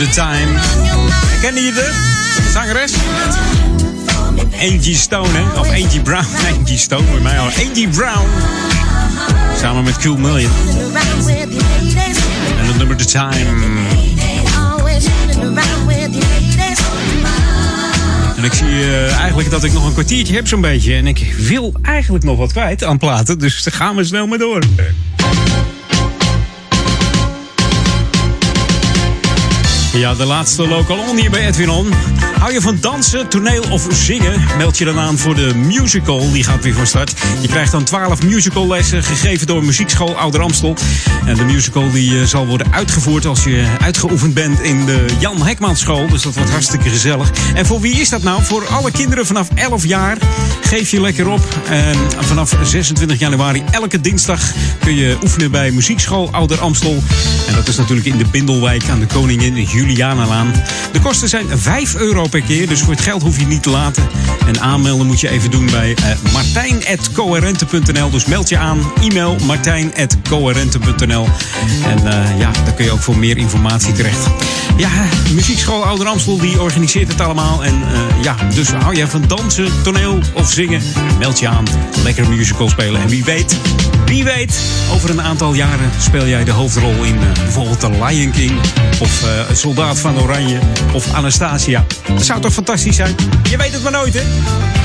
The time. Kennen je de zangeres? Angie Stone, hè? Of Angie Brown. Angie Stone, bij mij al. Angie Brown. Samen met Cool Million. En het nummer The Time. En ik zie eh, eigenlijk dat ik nog een kwartiertje heb zo'n beetje. En ik wil eigenlijk nog wat kwijt aan platen. Dus gaan we snel maar door. Ja, de laatste local on hier bij Edwin On. Hou je van dansen, toneel of zingen? Meld je dan aan voor de musical. Die gaat weer van start. Je krijgt dan 12 musicallessen gegeven door Muziekschool Ouder Amstel. En de musical die eh, zal worden uitgevoerd als je uitgeoefend bent in de Jan Hekman School. Dus dat wordt hartstikke gezellig. En voor wie is dat nou? Voor alle kinderen vanaf 11 jaar. Geef je lekker op. En vanaf 26 januari elke dinsdag kun je oefenen bij Muziekschool Ouder Amstel. En dat is natuurlijk in de Bindelwijk aan de Koningin Julianalaan. De kosten zijn 5 euro per keer, dus voor het geld hoef je niet te laten. En aanmelden moet je even doen bij eh, martijn.coherente.nl. Dus meld je aan, e-mail martijn.coherente.nl. En eh, ja, daar kun je ook voor meer informatie terecht. Ja, Muziekschool Ouder Amstel die organiseert het allemaal. En eh, ja, dus hou jij van dansen, toneel of zingen? Meld je aan. Lekker musical spelen. En wie weet, wie weet, over een aantal jaren speel jij de hoofdrol in bijvoorbeeld The Lion King. Of soldaat van Oranje of Anastasia. Dat zou toch fantastisch zijn? Je weet het maar nooit, hè?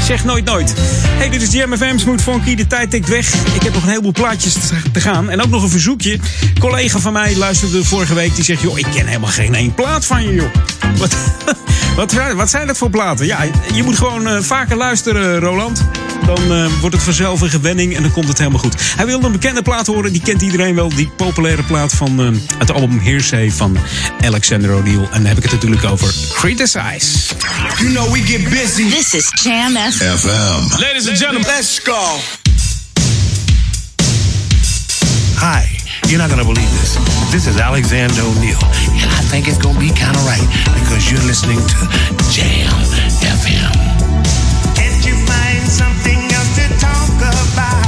Zeg nooit nooit. Hey, dit is Jam Smooth Funky. De tijd tikt weg. Ik heb nog een heleboel plaatjes te- te gaan. En ook nog een verzoekje. Een collega van mij luisterde vorige week. Die zegt, joh, ik ken helemaal geen één plaat van je, joh. Wat, wat, wat zijn dat voor platen? Ja, je moet gewoon eh, vaker luisteren, Roland. Dan eh, wordt het vanzelf een gewenning en dan komt het helemaal goed. Hij wilde een bekende plaat horen, die kent iedereen wel. Die populaire plaat van eh, het album Hearsay van Alexander O'Neill. En dan heb ik het natuurlijk over Criticize. You know we get busy. This is Jam FM. FM. Ladies and gentlemen, let's go. Hi, you're not gonna believe this. This is Alexander O'Neill, and I think it's gonna be kind of right because you're listening to Jam FM. lullaby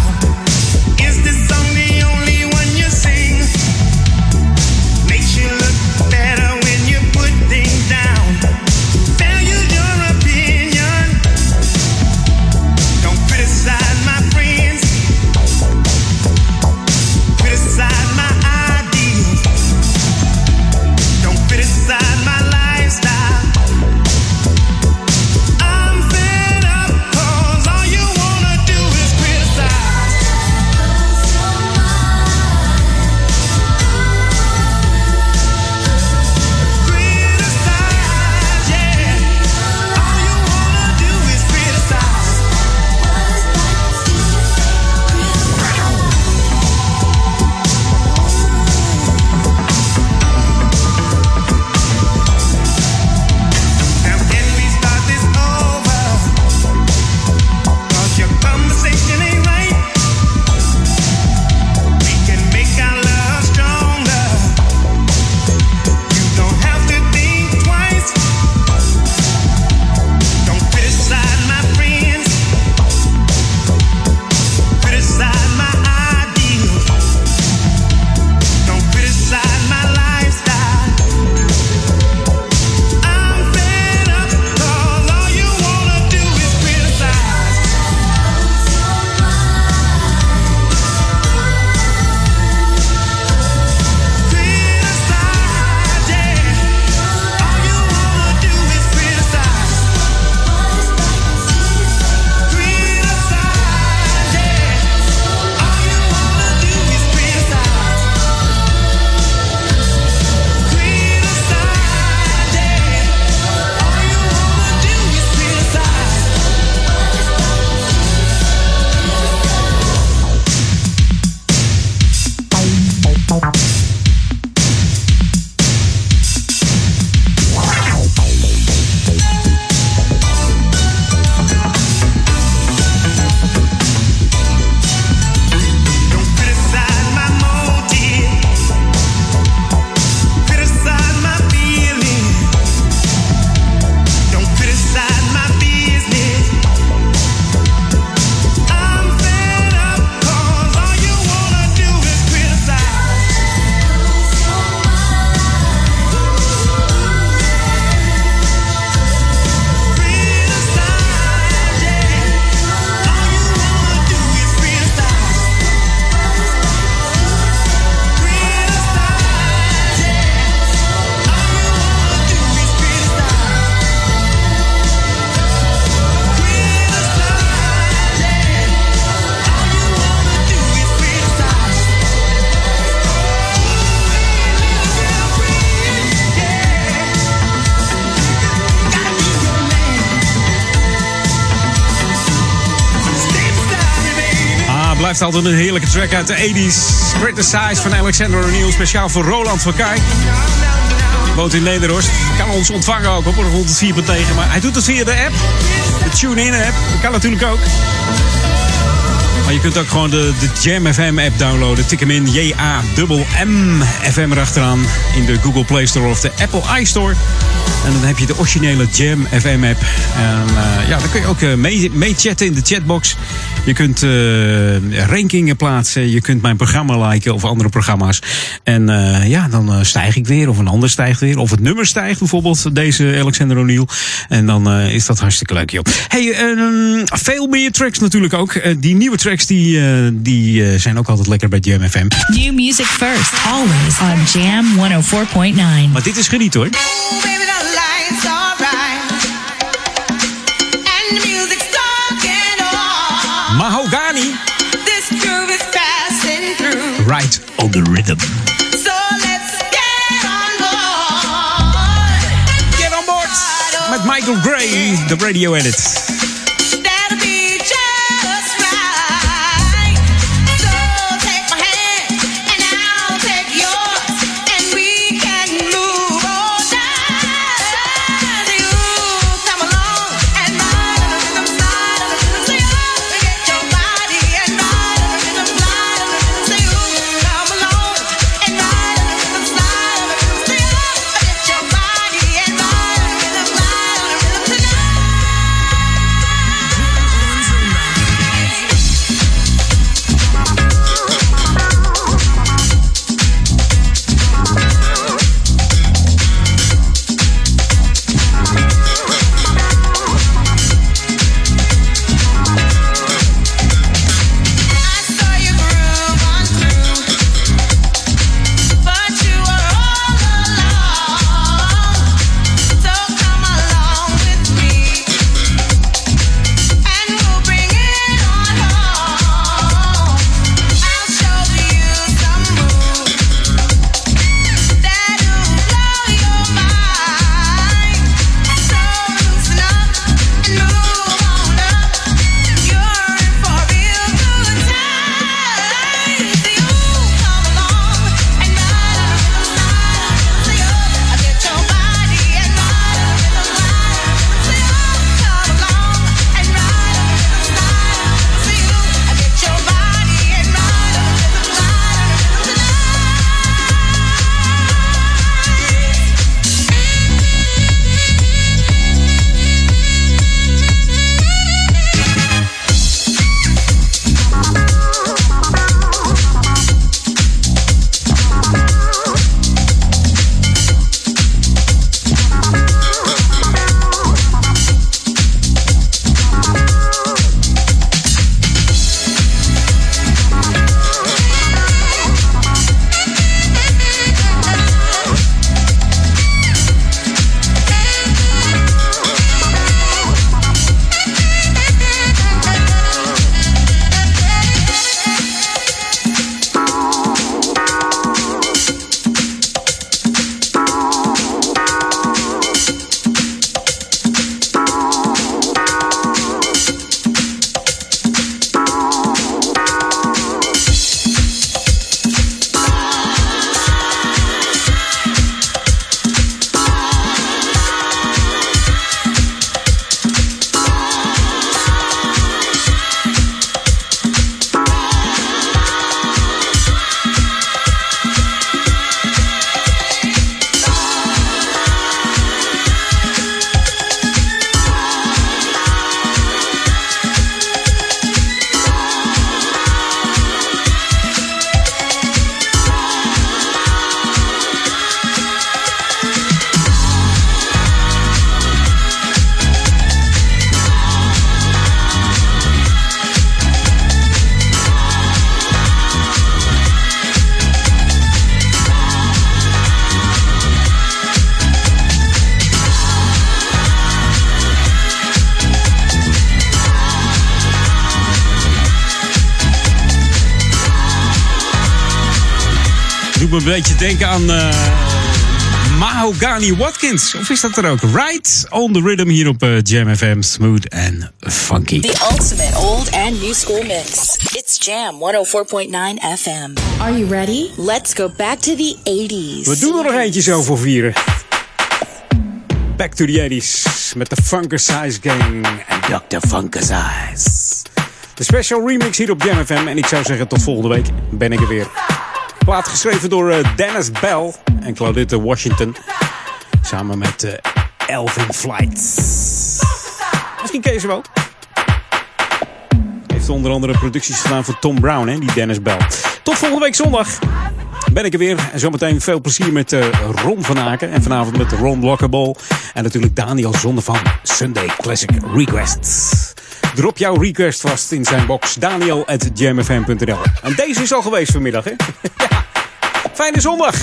Altijd een heerlijke track uit de 80s. Criticize van Alexander O'Neill, speciaal voor Roland van Kijk. Woont in Nederhorst. Kan ons ontvangen ook op 104.9. Maar hij doet het via de app. De TuneIn app. Dat kan natuurlijk ook. Maar je kunt ook gewoon de, de Jam FM app downloaden. Tik hem in J-A-M-M FM erachteraan. In de Google Play Store of de Apple iStore. En dan heb je de originele Jam FM app. En eh, ja, dan kun je ook eh, mee, mee chatten in de chatbox. Je kunt eh, rankingen plaatsen. Je kunt mijn programma liken of andere programma's. En ja, dan stijg ik weer. Of een ander stijgt weer. Of het nummer stijgt bijvoorbeeld. Deze Alexander O'Neill. En dan is dat hartstikke leuk, joh. Hey, ehm, veel meer tracks natuurlijk ook. Die nieuwe track tracks die, eh, die eh, zijn ook altijd lekker bij Jam FM. New music first, always on Jam 104.9. Maar dit is geniet hoor. Baby, the lights are right. And the music's talking on. Mahogany. This groove is passing through. Right on the rhythm. So let's get on board. Get on board. Met Michael Gray, de radio edit. Denken aan eh, Mahogany Watkins. Of is dat er ook? Right on the rhythm hier op eh, Jam FM. Smooth and funky. The ultimate old and new school mix. It's Jam 104.9 FM. Are you ready? Let's go back to the 80s. We doen er nog eentje zo voor vieren. Back to the 80s met de Funkersize Gang en Dr. Funkersize. De special remix hier op Jam FM. En ik zou zeggen tot volgende week ben ik er weer. Plaat geschreven door eh, Dennis Bell en Claudette Washington. Samen met eh, Elvin Flight. Misschien ken je ze wel. Heeft onder andere producties gedaan voor Tom Brown, hè, die Dennis Bell. Tot volgende week zondag ben ik er weer. En zometeen veel plezier met eh, Ron van Aken. En vanavond met Ron Lockable. En natuurlijk Daniel Zonde van Sunday Classic Requests. Drop jouw request vast in zijn box. Daniel at jamfm.nl. En deze is al geweest vanmiddag, hè? Fijne zondag!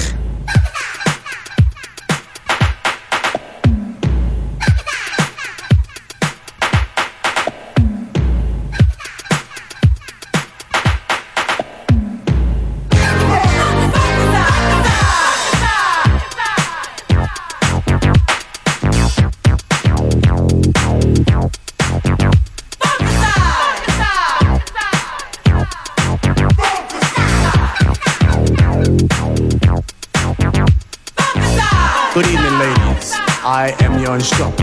unstruck.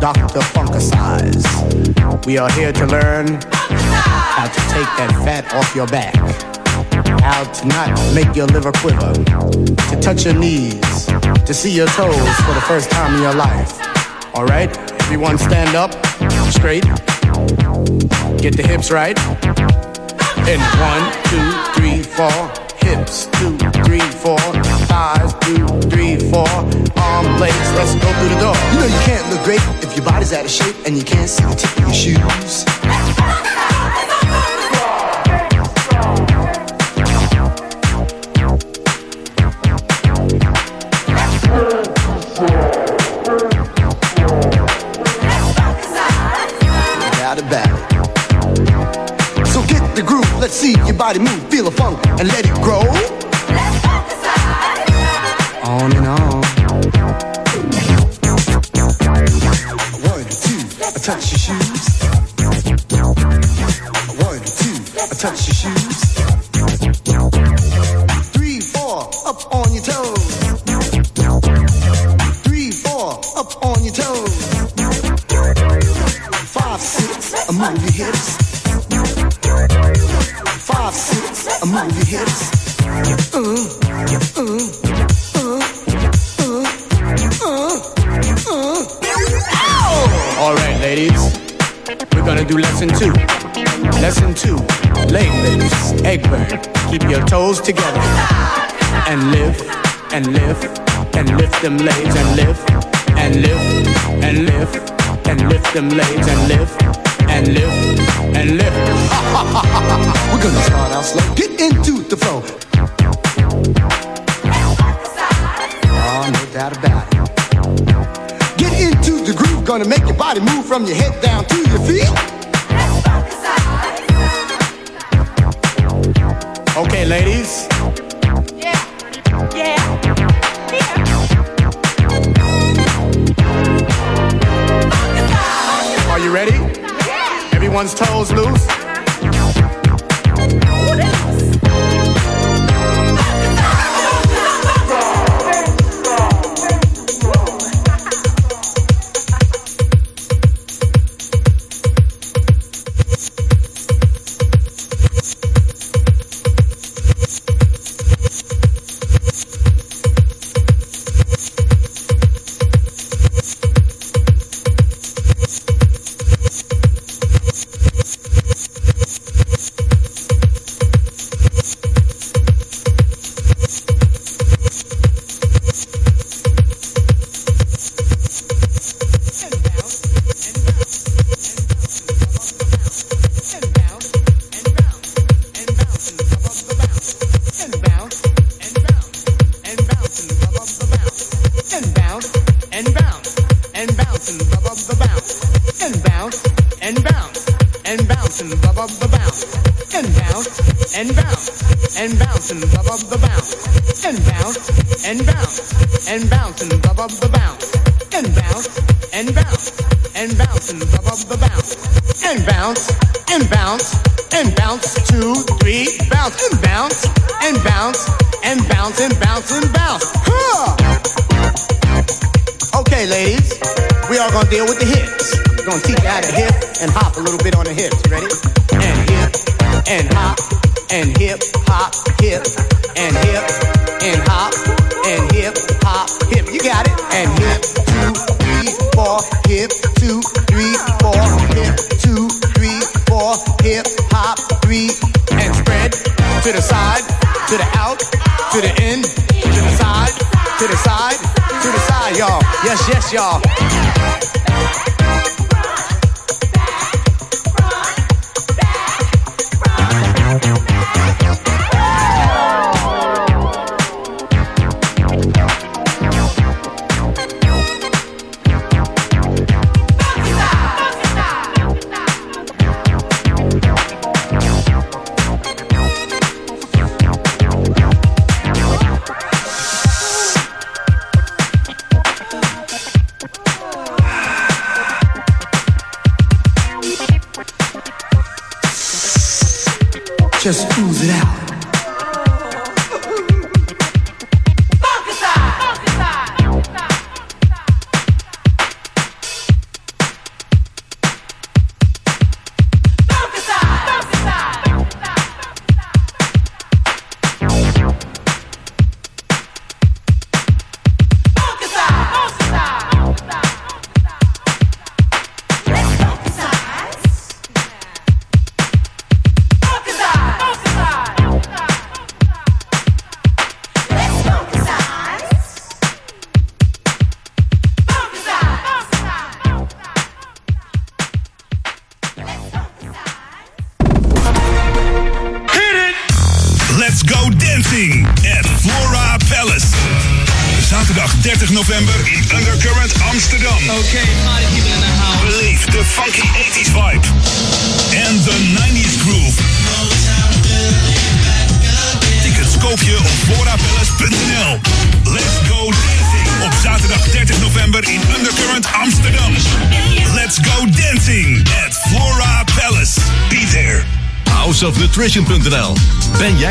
Dr. Funkicize. We are here to learn how to take that fat off your back. How to not make your liver quiver. To touch your knees. To see your toes for the first time in your life. Alright? Everyone stand up. Straight. Get the hips right. In one, two, three, four. Hips, two, three, four. Thighs, two, three, four arm legs. Let's go through the door. You know you can't look great if your body's out of shape and you can't see the tip of your shoes. About it. So get the groove, let's see your body move, feel the funk, and let it grow.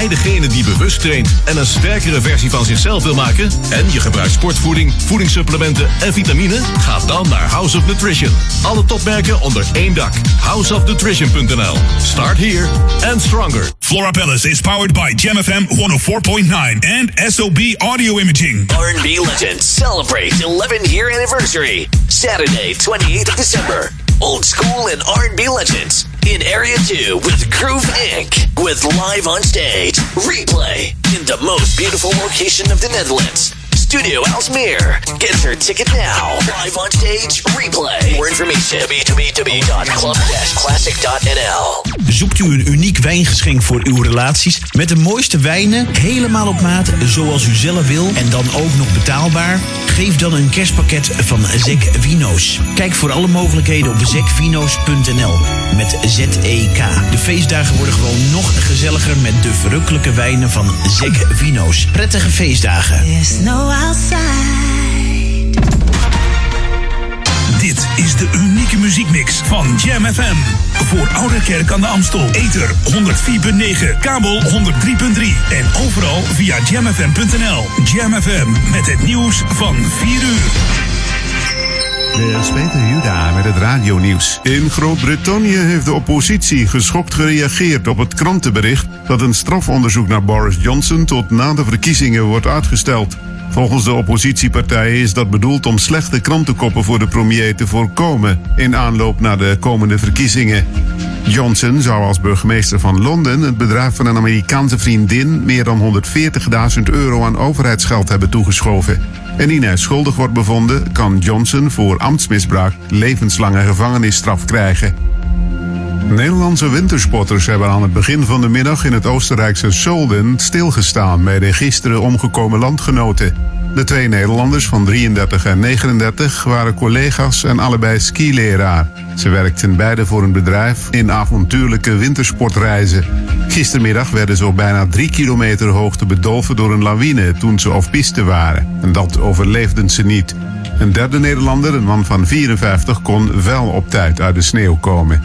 Jij degene die bewust traint en een sterkere versie van zichzelf wil maken? En je gebruikt sportvoeding, voedingssupplementen en vitamine? Ga dan naar House of Nutrition. Alle topmerken onder één dak. houseofnutrition.nl. Start here and stronger. Flora Palace is powered by Jam FM 104.9 and SOB Audio Imaging. R&B Legends celebrate 11 year anniversary. Saturday, 28th of December. Old school and R&B legends in Area 2 with Groove Inc. With live on stage, replay in the most beautiful location of the Netherlands. Studio Alsmeer. Get your ticket now. Live on stage, replay. More information www.club-classic.nl Zoekt u een uniek wijngeschenk voor uw relaties met de mooiste wijnen, helemaal op maat zoals u zelf wil en dan ook nog betaalbaar? Geef dan een kerstpakket van Zek Vino's. Kijk voor alle mogelijkheden op zekvino's.nl met Z-E-K. De feestdagen worden gewoon nog gezelliger met de verrukkelijke wijnen van Zek Vino's. Prettige feestdagen. Outside. Dit is de unieke muziekmix van Jam FM. Voor Oude Kerk aan de Amstel. Ether 104.9, kabel 103.3 en overal via jamfm.nl. Jam FM met het nieuws van 4 uur. Dit is Peter Juda met het radionieuws. In Groot-Brittannië heeft de oppositie geschokt gereageerd op het krantenbericht dat een strafonderzoek naar Boris Johnson tot na de verkiezingen wordt uitgesteld. Volgens de oppositiepartijen is dat bedoeld om slechte krantenkoppen voor de premier te voorkomen in aanloop naar de komende verkiezingen. Johnson zou als burgemeester van Londen het bedrijf van een Amerikaanse vriendin meer dan 140.000 euro aan overheidsgeld hebben toegeschoven. En indien hij schuldig wordt bevonden, kan Johnson voor ambtsmisbruik levenslange gevangenisstraf krijgen. Nederlandse wintersporters hebben aan het begin van de middag in het Oostenrijkse Solden stilgestaan bij de gisteren omgekomen landgenoten. De twee Nederlanders van 33 en 39 waren collega's en allebei skileraar. Ze werkten beide voor een bedrijf in avontuurlijke wintersportreizen. Gistermiddag werden ze op bijna drie kilometer hoogte bedolven door een lawine toen ze op piste waren. En dat overleefden ze niet. Een derde Nederlander, een man van 54, kon wel op tijd uit de sneeuw komen.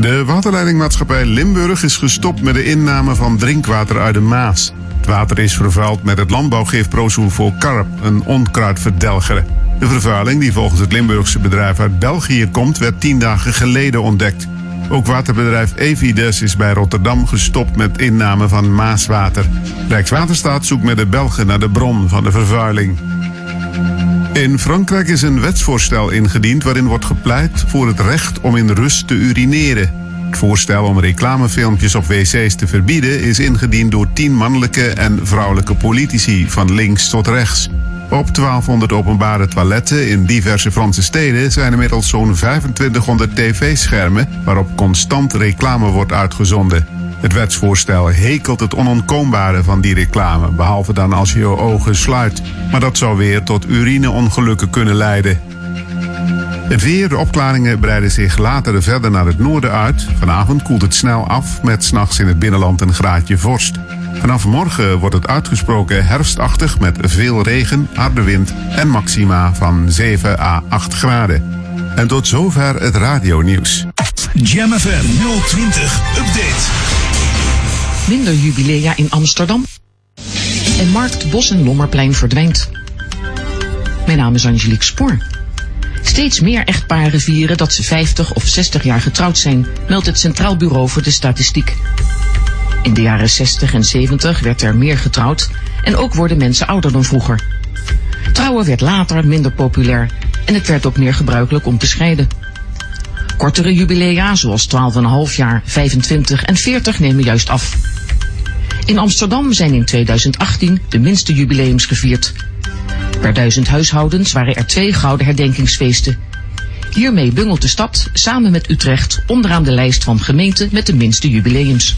De waterleidingmaatschappij Limburg is gestopt met de inname van drinkwater uit de Maas. Het water is vervuild met het landbouwgif Prosulfocarp, een onkruidverdelger. De vervuiling, die volgens het Limburgse bedrijf uit België komt, werd tien dagen geleden ontdekt. Ook waterbedrijf Evides is bij Rotterdam gestopt met inname van maaswater. Rijkswaterstaat zoekt met de Belgen naar de bron van de vervuiling. In Frankrijk is een wetsvoorstel ingediend waarin wordt gepleit voor het recht om in rust te urineren. Het voorstel om reclamefilmpjes op wc's te verbieden is ingediend door tien mannelijke en vrouwelijke politici van links tot rechts. Op 1200 openbare toiletten in diverse Franse steden zijn inmiddels zo'n 2500 tv-schermen waarop constant reclame wordt uitgezonden. Het wetsvoorstel hekelt het onontkoombare van die reclame, behalve dan als je je ogen sluit. Maar dat zou weer tot urineongelukken kunnen leiden. Weer, de opklaringen breiden zich later verder naar het noorden uit. Vanavond koelt het snel af met s'nachts in het binnenland een graadje vorst. Vanaf morgen wordt het uitgesproken herfstachtig met veel regen, harde wind en maxima van 7 à 8 graden. En tot zover het radionieuws. Jam FM 020 Update. Minder jubilea in Amsterdam. En Markt Bos en Lommerplein verdwijnt. Mijn naam is Angelique Spoor. Steeds meer echtparen vieren dat ze 50 of 60 jaar getrouwd zijn, meldt het Centraal Bureau voor de Statistiek. In de jaren 60 en 70 werd er meer getrouwd en ook worden mensen ouder dan vroeger. Trouwen werd later minder populair en het werd ook meer gebruikelijk om te scheiden. Kortere jubilea, zoals 12,5 jaar, 25 en 40, nemen juist af. In Amsterdam zijn in 2018 de minste jubileums gevierd. Per duizend huishoudens waren er twee gouden herdenkingsfeesten. Hiermee bungelt de stad samen met Utrecht onderaan de lijst van gemeenten met de minste jubileums.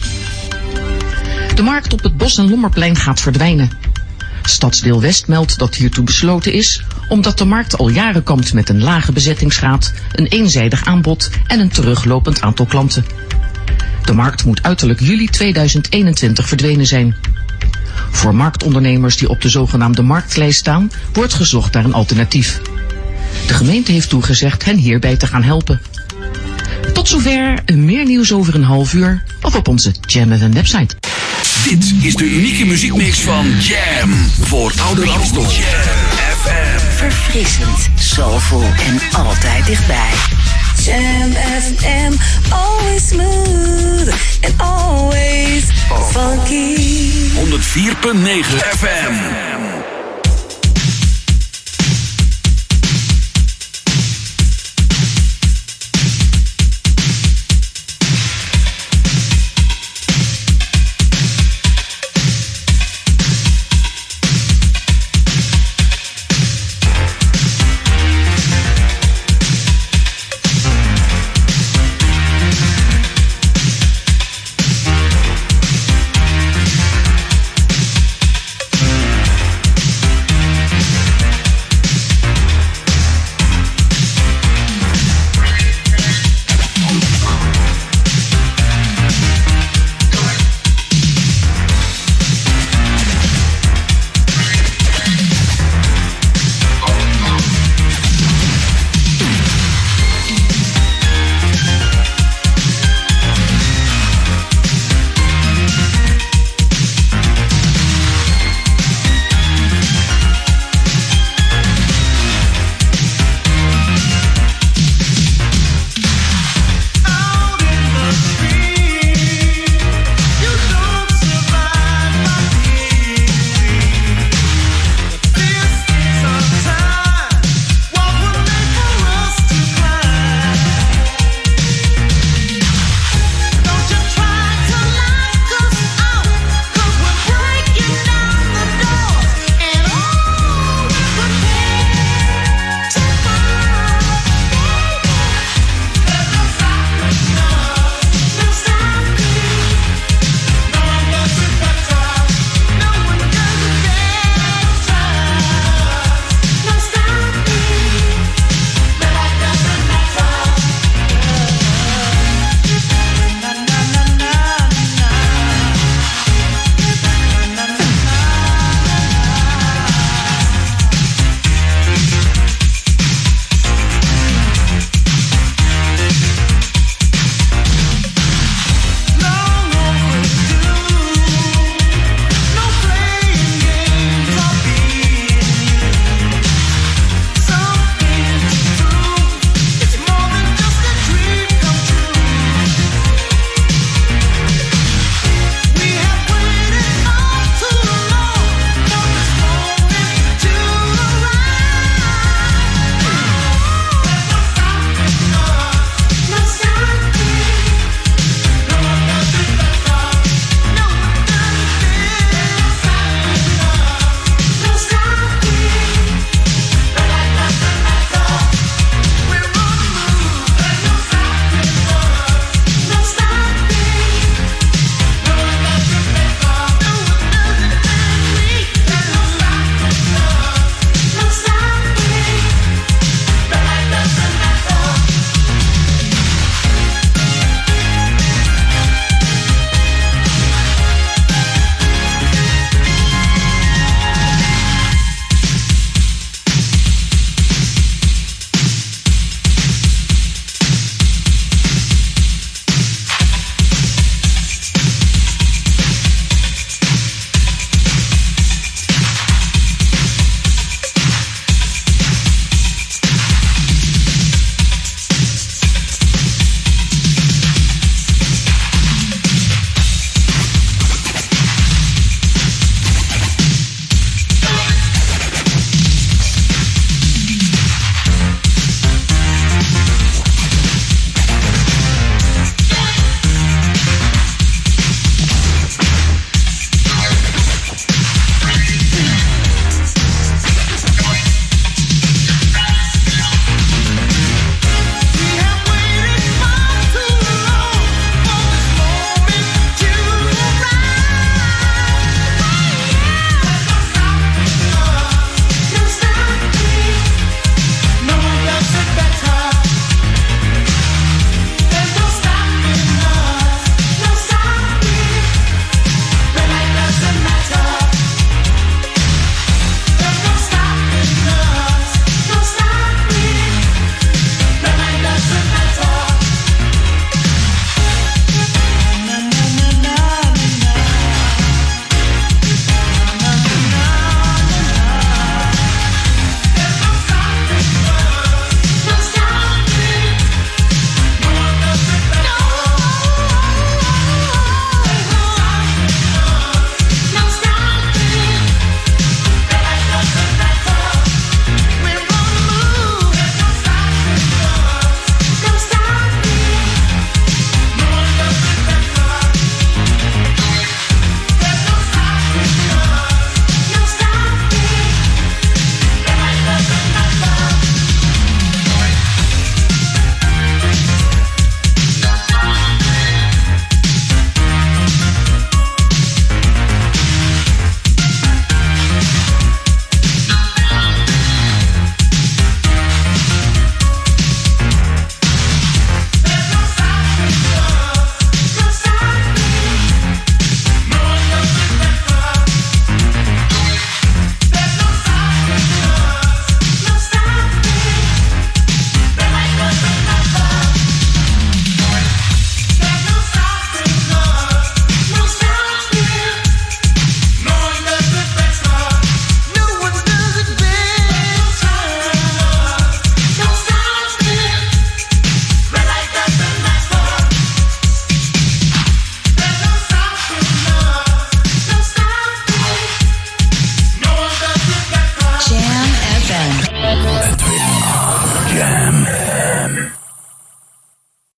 De markt op het Bos- en Lommerplein gaat verdwijnen. Stadsdeel West meldt dat hiertoe besloten is omdat de markt al jaren kampt met een lage bezettingsgraad, een eenzijdig aanbod en een teruglopend aantal klanten. De markt moet uiterlijk juli 2021 verdwenen zijn. Voor marktondernemers die op de zogenaamde marktlijst staan, wordt gezocht naar een alternatief. De gemeente heeft toegezegd hen hierbij te gaan helpen. Tot zover, meer nieuws over een half uur of op onze Jam website. Dit is de unieke muziekmix van Jam voor Ouder Amstel. Verfrissend, soulful en altijd dichtbij. Jam FM, always smooth and always funky. 104.9 FM.